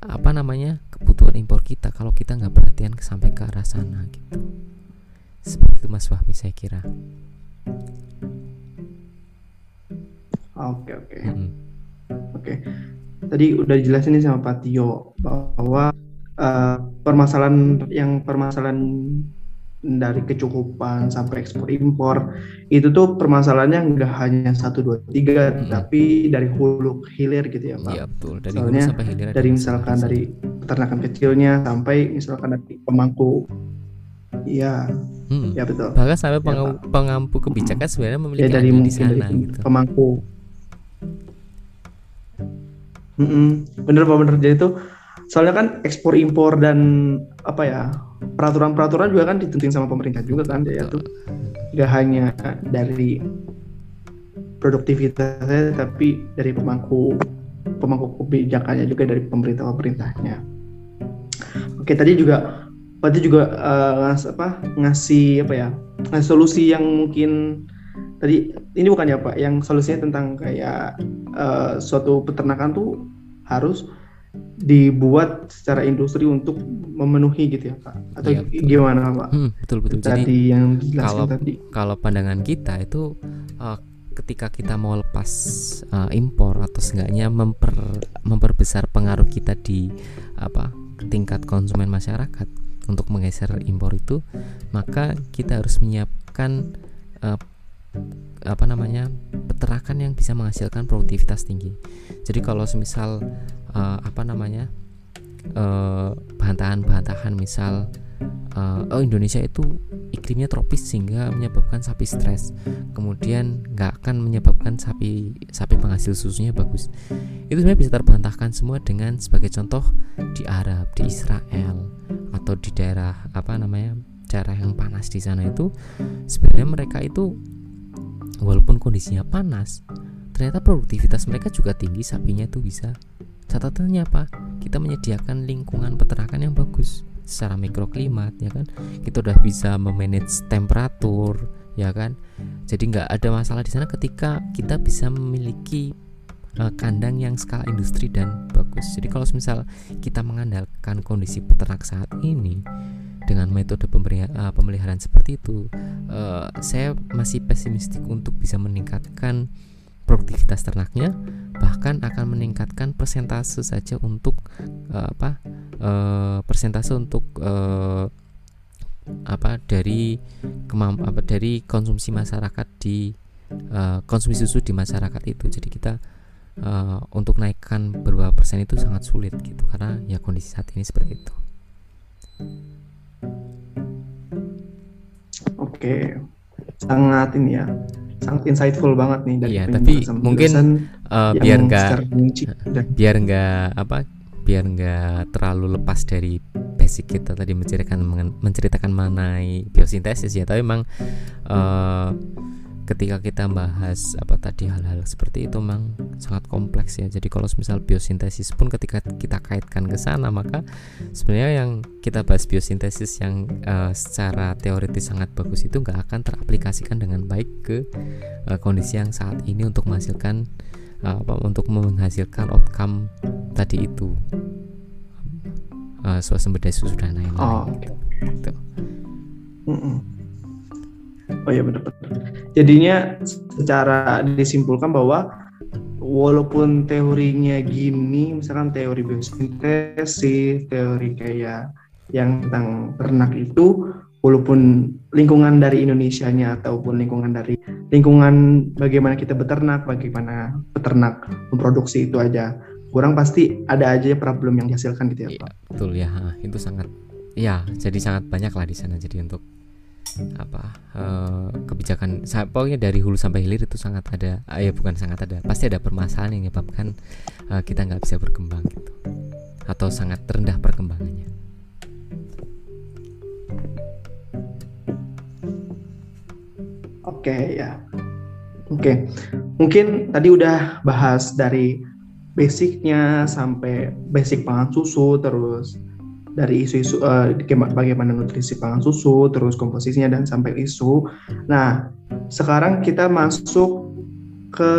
apa namanya kebutuhan impor kita kalau kita nggak perhatian sampai ke arah sana gitu. Seperti itu Mas Wahmi saya kira. Oke oke. Oke tadi udah dijelasin nih sama Pak Tio bahwa uh, permasalahan yang permasalahan dari kecukupan sampai ekspor impor itu tuh permasalahannya nggak hanya satu dua tiga hmm. tapi dari hulu hilir gitu ya pak. Iya betul. Dari Soalnya sampai hilir dari misalkan dari peternakan kecilnya sampai misalkan dari pemangku. Iya. Hmm. Ya betul. Bahkan sampai ya, pengampu kebijakan sebenarnya memiliki ya, dari di sana dari gitu. Pemangku Mm -mm. Bener pak bener jadi itu soalnya kan ekspor impor dan apa ya peraturan-peraturan juga kan ditentuin sama pemerintah juga kan ya tuh gak hanya dari produktivitasnya tapi dari pemangku pemangku kebijakannya juga dari pemerintah pemerintahnya. Oke tadi juga berarti juga uh, ngas, apa ngasih apa ya ngasih solusi yang mungkin tadi ini bukan ya pak yang solusinya tentang kayak uh, suatu peternakan tuh harus dibuat secara industri untuk memenuhi gitu ya pak. Atau ya, gimana pak? Hmm, betul betul. Tadi Jadi, yang kalau tadi. kalau pandangan kita itu uh, ketika kita mau lepas uh, impor atau seenggaknya memper memperbesar pengaruh kita di apa tingkat konsumen masyarakat untuk menggeser impor itu maka kita harus menyiapkan uh, apa namanya peternakan yang bisa menghasilkan produktivitas tinggi. Jadi kalau semisal uh, apa namanya uh, bantahan-bantahan misal uh, oh Indonesia itu iklimnya tropis sehingga menyebabkan sapi stres, kemudian nggak akan menyebabkan sapi sapi penghasil susunya bagus. Itu sebenarnya bisa terbantahkan semua dengan sebagai contoh di Arab, di Israel atau di daerah apa namanya daerah yang panas di sana itu sebenarnya mereka itu walaupun kondisinya panas ternyata produktivitas mereka juga tinggi sapinya itu bisa. Catatannya apa? Kita menyediakan lingkungan peternakan yang bagus secara mikroklimat ya kan? Kita udah bisa memanage temperatur ya kan? Jadi nggak ada masalah di sana ketika kita bisa memiliki uh, kandang yang skala industri dan bagus. Jadi kalau misal kita mengandalkan kondisi peternak saat ini dengan metode uh, pemeliharaan seperti itu, uh, saya masih pesimistik untuk bisa meningkatkan produktivitas ternaknya, bahkan akan meningkatkan persentase saja untuk uh, apa uh, persentase untuk uh, apa dari kemamp apa dari konsumsi masyarakat di uh, konsumsi susu di masyarakat itu. Jadi kita uh, untuk naikkan beberapa persen itu sangat sulit gitu karena ya kondisi saat ini seperti itu. Oke, sangat ini ya. sangat insightful banget nih dari Iya, tapi mungkin uh, biar nggak biar nggak apa biar nggak terlalu lepas dari basic kita tadi menceritakan menceritakan mengenai biosintesis ya tapi memang uh, ketika kita bahas apa tadi hal-hal seperti itu memang sangat kompleks ya jadi kalau misal biosintesis pun ketika kita kaitkan ke sana maka sebenarnya yang kita bahas biosintesis yang uh, secara teoritis sangat bagus itu nggak akan teraplikasikan dengan baik ke uh, kondisi yang saat ini untuk menghasilkan uh, apa untuk menghasilkan outcome tadi itu uh, suasembada daya susu dan lain-lain oh, gitu. gitu. Mm -mm. Oh iya benar-benar. Jadinya secara disimpulkan bahwa walaupun teorinya gini, misalkan teori biosintesis, teori kayak yang tentang ternak itu, walaupun lingkungan dari Indonesia-nya ataupun lingkungan dari lingkungan bagaimana kita beternak, bagaimana peternak memproduksi itu aja, kurang pasti ada aja problem yang dihasilkan gitu ya Pak. Iya, betul ya, itu sangat, ya jadi sangat banyak lah di sana. Jadi untuk apa uh, kebijakan pokoknya dari hulu sampai hilir itu sangat ada uh, ya bukan sangat ada pasti ada permasalahan yang menyebabkan uh, kita nggak bisa berkembang gitu. Atau sangat rendah perkembangannya. Oke okay, ya. Oke. Okay. mungkin tadi udah bahas dari basicnya sampai basic pangan susu terus dari isu-isu uh, bagaimana nutrisi pangan susu, terus komposisinya dan sampai isu. Nah, sekarang kita masuk ke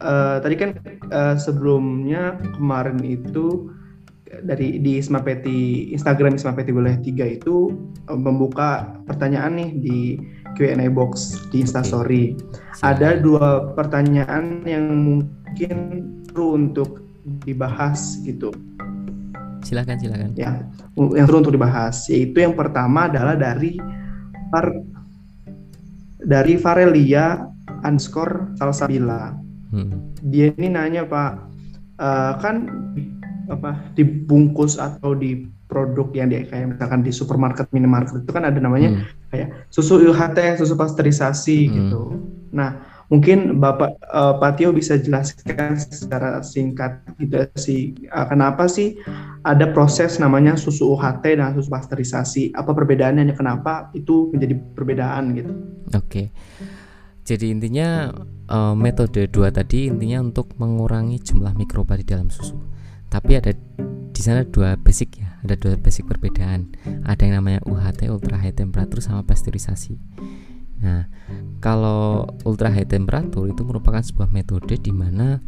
uh, tadi kan uh, sebelumnya kemarin itu dari di Ismapeti Instagram Ismapeti boleh tiga itu uh, membuka pertanyaan nih di Q&A box di Instastory. Ada dua pertanyaan yang mungkin perlu untuk dibahas gitu silakan silakan ya yang seru untuk dibahas yaitu yang pertama adalah dari Far, dari Farelia underscore Salsabila hmm. dia ini nanya pak uh, kan apa dibungkus atau di produk yang di kayak misalkan di supermarket minimarket itu kan ada namanya hmm. kayak susu UHT susu pasteurisasi hmm. gitu nah Mungkin Bapak uh, Pak Tio bisa jelaskan secara singkat gitu sih uh, kenapa sih ada proses namanya susu UHT dan susu pasteurisasi? Apa perbedaannya? Kenapa itu menjadi perbedaan gitu? Oke. Jadi intinya uh, metode dua tadi intinya untuk mengurangi jumlah mikroba di dalam susu. Tapi ada di sana dua basic ya, ada dua basic perbedaan. Ada yang namanya UHT ultra high temperature sama pasteurisasi. Nah, kalau ultra high temperature itu merupakan sebuah metode di mana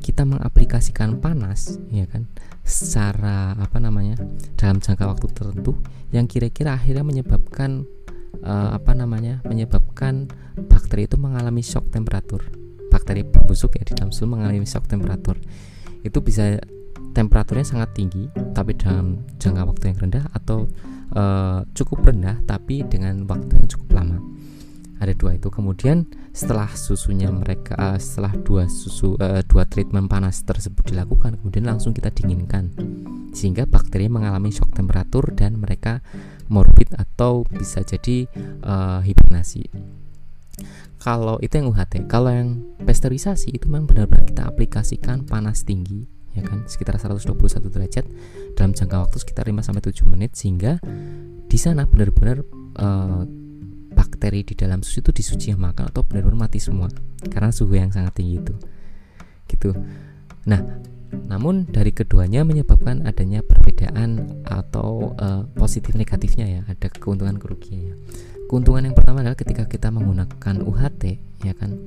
kita mengaplikasikan panas, ya kan, secara apa namanya dalam jangka waktu tertentu yang kira-kira akhirnya menyebabkan uh, apa namanya menyebabkan bakteri itu mengalami shock temperatur. Bakteri pembusuk ya di dalam susu mengalami shock temperatur. Itu bisa temperaturnya sangat tinggi tapi dalam jangka waktu yang rendah atau uh, cukup rendah tapi dengan waktu yang cukup lama ada dua itu. Kemudian setelah susunya mereka uh, setelah dua susu uh, dua treatment panas tersebut dilakukan kemudian langsung kita dinginkan. Sehingga bakteri mengalami shock temperatur dan mereka morbid atau bisa jadi uh, hibernasi kalau itu yang UHT kalau yang pasteurisasi itu memang benar-benar kita aplikasikan panas tinggi ya kan? Sekitar 121 derajat dalam jangka waktu sekitar 5 sampai 7 menit sehingga di sana benar-benar uh, bakteri di dalam susu itu disuci makan atau benar-benar mati semua. Karena suhu yang sangat tinggi itu. Gitu. Nah namun dari keduanya menyebabkan adanya perbedaan atau uh, positif negatifnya ya ada keuntungan kerugiannya keuntungan yang pertama adalah ketika kita menggunakan UHT ya kan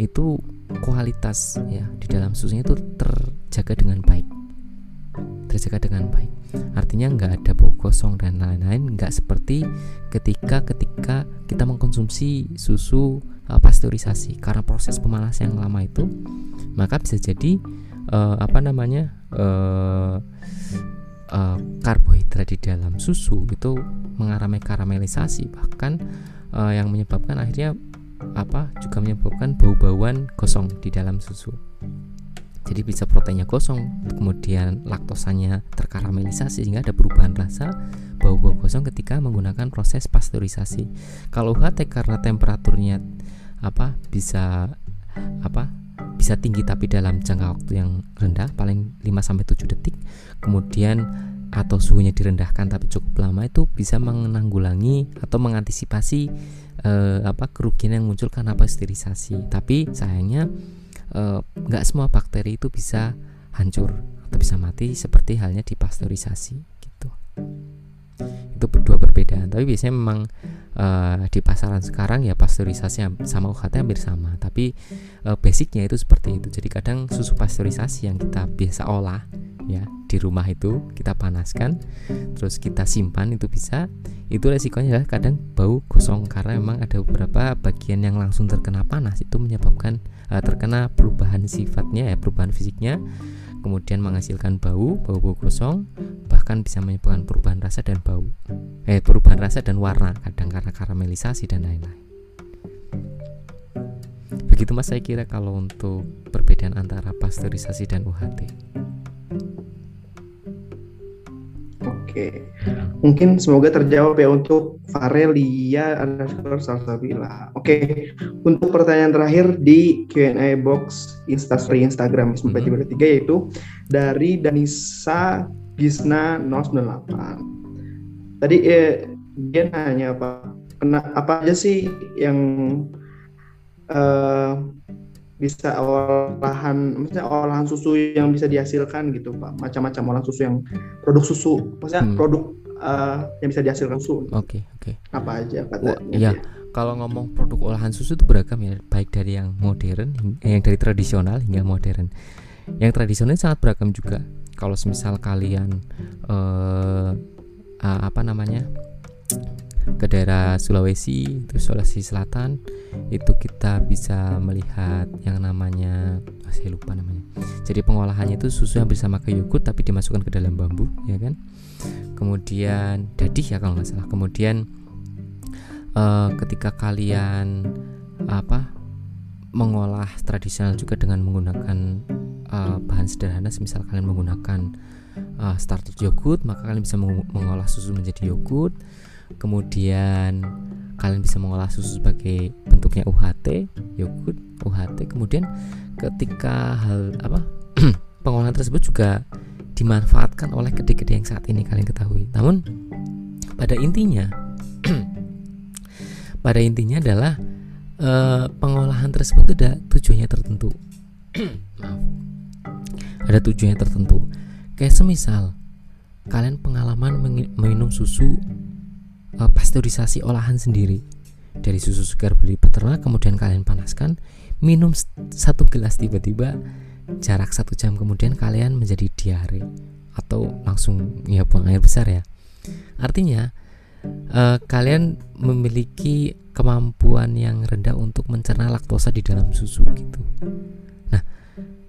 itu kualitas ya di dalam susunya itu terjaga dengan baik. Terjaga dengan baik artinya nggak ada bau gosong dan lain-lain nggak seperti ketika ketika kita mengkonsumsi susu uh, pasteurisasi. Karena proses pemanasan yang lama itu maka bisa jadi uh, apa namanya uh, uh, karbohidrat di dalam susu itu mengalami karamelisasi. Bahkan uh, yang menyebabkan akhirnya apa juga menyebabkan bau-bauan gosong di dalam susu jadi bisa proteinnya kosong kemudian laktosanya terkaramelisasi sehingga ada perubahan rasa bau-bau kosong ketika menggunakan proses pasteurisasi kalau HT karena temperaturnya apa bisa apa bisa tinggi tapi dalam jangka waktu yang rendah paling 5 sampai 7 detik. Kemudian atau suhunya direndahkan tapi cukup lama itu bisa menanggulangi atau mengantisipasi eh, apa kerugian yang muncul karena pasteurisasi. Tapi sayangnya nggak eh, semua bakteri itu bisa hancur atau bisa mati seperti halnya di pasteurisasi gitu. Itu berdua perbedaan. Tapi biasanya memang uh, di pasaran sekarang ya pasteurisasi sama UHT hampir sama tapi uh, basicnya itu seperti itu. Jadi kadang susu pasteurisasi yang kita biasa olah ya di rumah itu kita panaskan terus kita simpan itu bisa. Itu resikonya adalah kadang bau gosong karena memang ada beberapa bagian yang langsung terkena panas. Itu menyebabkan uh, terkena perubahan sifatnya ya perubahan fisiknya kemudian menghasilkan bau, bau-bau gosong, bahkan bisa menyebabkan perubahan rasa dan bau. Eh, perubahan rasa dan warna, kadang karena karamelisasi dan lain-lain. Begitu Mas saya kira kalau untuk perbedaan antara pasteurisasi dan UHT. Oke, mungkin semoga terjawab ya untuk Farelia underscore Salsabila. Oke, untuk pertanyaan terakhir di Q&A box Instastory Instagram sampai mm -hmm. yaitu dari Danisa Gisna 098. Tadi eh, dia nanya apa, kena, apa aja sih yang uh, bisa olahan maksudnya olahan susu yang bisa dihasilkan gitu pak. Macam-macam olahan susu yang produk susu maksudnya hmm. produk uh, yang bisa dihasilkan susu. Oke okay, oke. Okay. apa aja kata ya kalau ngomong produk olahan susu itu beragam ya baik dari yang modern yang dari tradisional hingga modern. Yang tradisional sangat beragam juga. Kalau semisal kalian uh, uh, apa namanya ke daerah Sulawesi terus Sulawesi Selatan itu kita bisa melihat yang namanya oh, saya lupa namanya. Jadi pengolahannya itu susu yang bersama ke yogurt tapi dimasukkan ke dalam bambu ya kan? Kemudian dadih ya kalau nggak salah. Kemudian uh, ketika kalian apa mengolah tradisional juga dengan menggunakan uh, bahan sederhana misal kalian menggunakan uh, starter yogurt maka kalian bisa mengolah susu menjadi yogurt kemudian kalian bisa mengolah susu sebagai bentuknya UHT yogurt UHT kemudian ketika hal apa pengolahan tersebut juga dimanfaatkan oleh kedai-kedai yang saat ini kalian ketahui. Namun pada intinya pada intinya adalah uh, pengolahan tersebut ada tujuannya tertentu. Ada tujuannya tertentu. Kayak semisal kalian pengalaman minum susu uh, pasteurisasi olahan sendiri. Dari susu segar beli peternak kemudian kalian panaskan minum satu gelas tiba-tiba jarak satu jam kemudian kalian menjadi diare atau langsung ya buang air besar ya. Artinya uh, kalian memiliki kemampuan yang rendah untuk mencerna laktosa di dalam susu gitu. Nah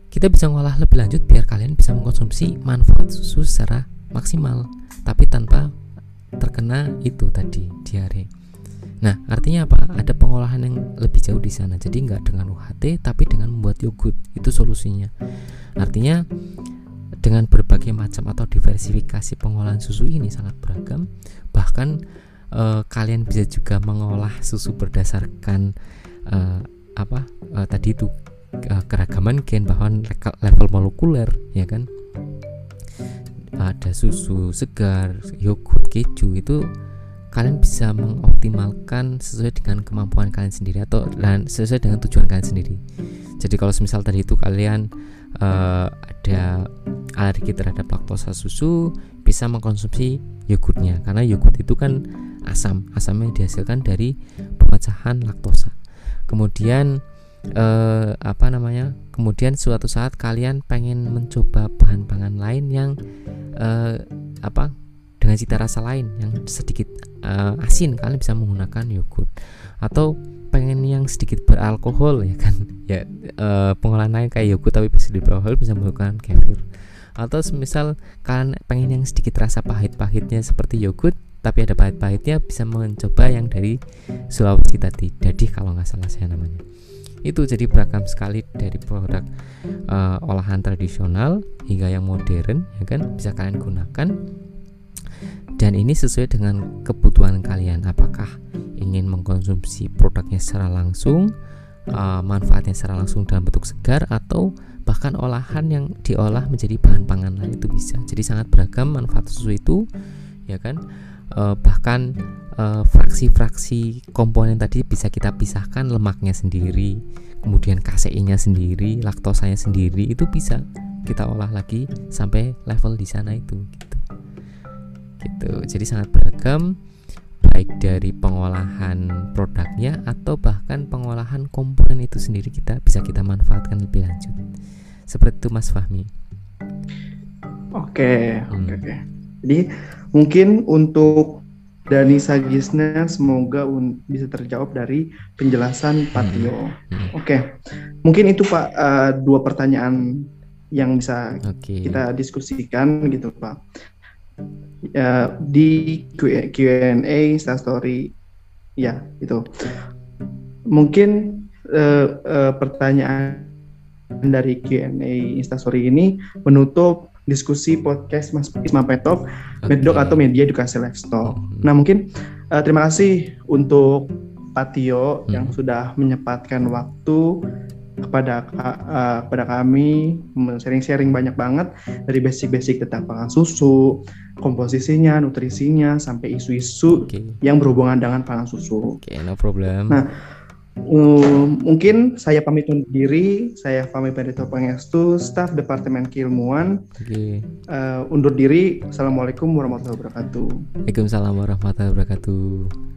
kita bisa ngolah lebih lanjut biar kalian bisa mengkonsumsi manfaat susu secara maksimal tapi tanpa terkena itu tadi diare. Nah, artinya apa? Ada pengolahan yang lebih jauh di sana. Jadi nggak dengan UHT, tapi dengan membuat yogurt. Itu solusinya. Artinya dengan berbagai macam atau diversifikasi pengolahan susu ini sangat beragam. Bahkan eh, kalian bisa juga mengolah susu berdasarkan eh, apa? Eh, tadi itu eh, keragaman gen bahkan level molekuler, ya kan? Ada susu segar, yogurt, keju itu kalian bisa mengoptimalkan sesuai dengan kemampuan kalian sendiri atau dan sesuai dengan tujuan kalian sendiri. Jadi kalau misal tadi itu kalian uh, ada alergi terhadap laktosa susu, bisa mengkonsumsi yogurtnya karena yogurt itu kan asam, asam yang dihasilkan dari pemecahan laktosa. Kemudian uh, apa namanya? Kemudian suatu saat kalian pengen mencoba bahan pangan lain yang uh, apa? Dengan cita rasa lain yang sedikit uh, asin. Kalian bisa menggunakan yogurt. Atau pengen yang sedikit beralkohol ya kan? Ya uh, pengolahan lain kayak yogurt tapi sedikit beralkohol bisa menggunakan kefir. Atau semisal kalian pengen yang sedikit rasa pahit-pahitnya seperti yogurt tapi ada pahit-pahitnya bisa mencoba yang dari Sulawesi tadi. Jadi kalau nggak salah saya namanya itu jadi beragam sekali dari produk uh, olahan tradisional hingga yang modern ya kan bisa kalian gunakan dan ini sesuai dengan kebutuhan kalian apakah ingin mengkonsumsi produknya secara langsung uh, manfaatnya secara langsung dalam bentuk segar atau bahkan olahan yang diolah menjadi bahan pangan lain itu bisa. Jadi sangat beragam manfaat susu itu, ya kan? Uh, bahkan uh, fraksi-fraksi komponen tadi bisa kita pisahkan lemaknya sendiri, kemudian kaseinnya sendiri, laktosanya sendiri itu bisa kita olah lagi sampai level di sana itu gitu. Gitu. Jadi sangat beragam baik dari pengolahan produknya atau bahkan pengolahan komponen itu sendiri kita bisa kita manfaatkan lebih lanjut. Seperti itu Mas Fahmi. Oke, hmm. oke, oke. Jadi mungkin untuk Dani Sagisna semoga bisa terjawab dari penjelasan Pak Tio. Hmm. Hmm. Oke, mungkin itu Pak uh, dua pertanyaan yang bisa okay. kita diskusikan gitu Pak uh, di Q&A story ya itu mungkin uh, uh, pertanyaan dari Q&A Instastory ini menutup diskusi podcast Mas Isma Petok, okay. Medok atau Media Edukasi Lifestyle. Hmm. Nah mungkin uh, terima kasih untuk Patio hmm. yang sudah menyempatkan waktu kepada uh, kepada kami sharing-sharing banyak banget dari basic-basic tentang pangan susu, komposisinya, nutrisinya sampai isu-isu okay. yang berhubungan dengan pangan susu. Oke, okay, no problem. Nah, um, mungkin saya pamit undur diri, saya Fami Pendito Pangestu, staf Departemen Keilmuan. Okay. Uh, undur diri. Assalamualaikum warahmatullahi wabarakatuh. Waalaikumsalam warahmatullahi wabarakatuh.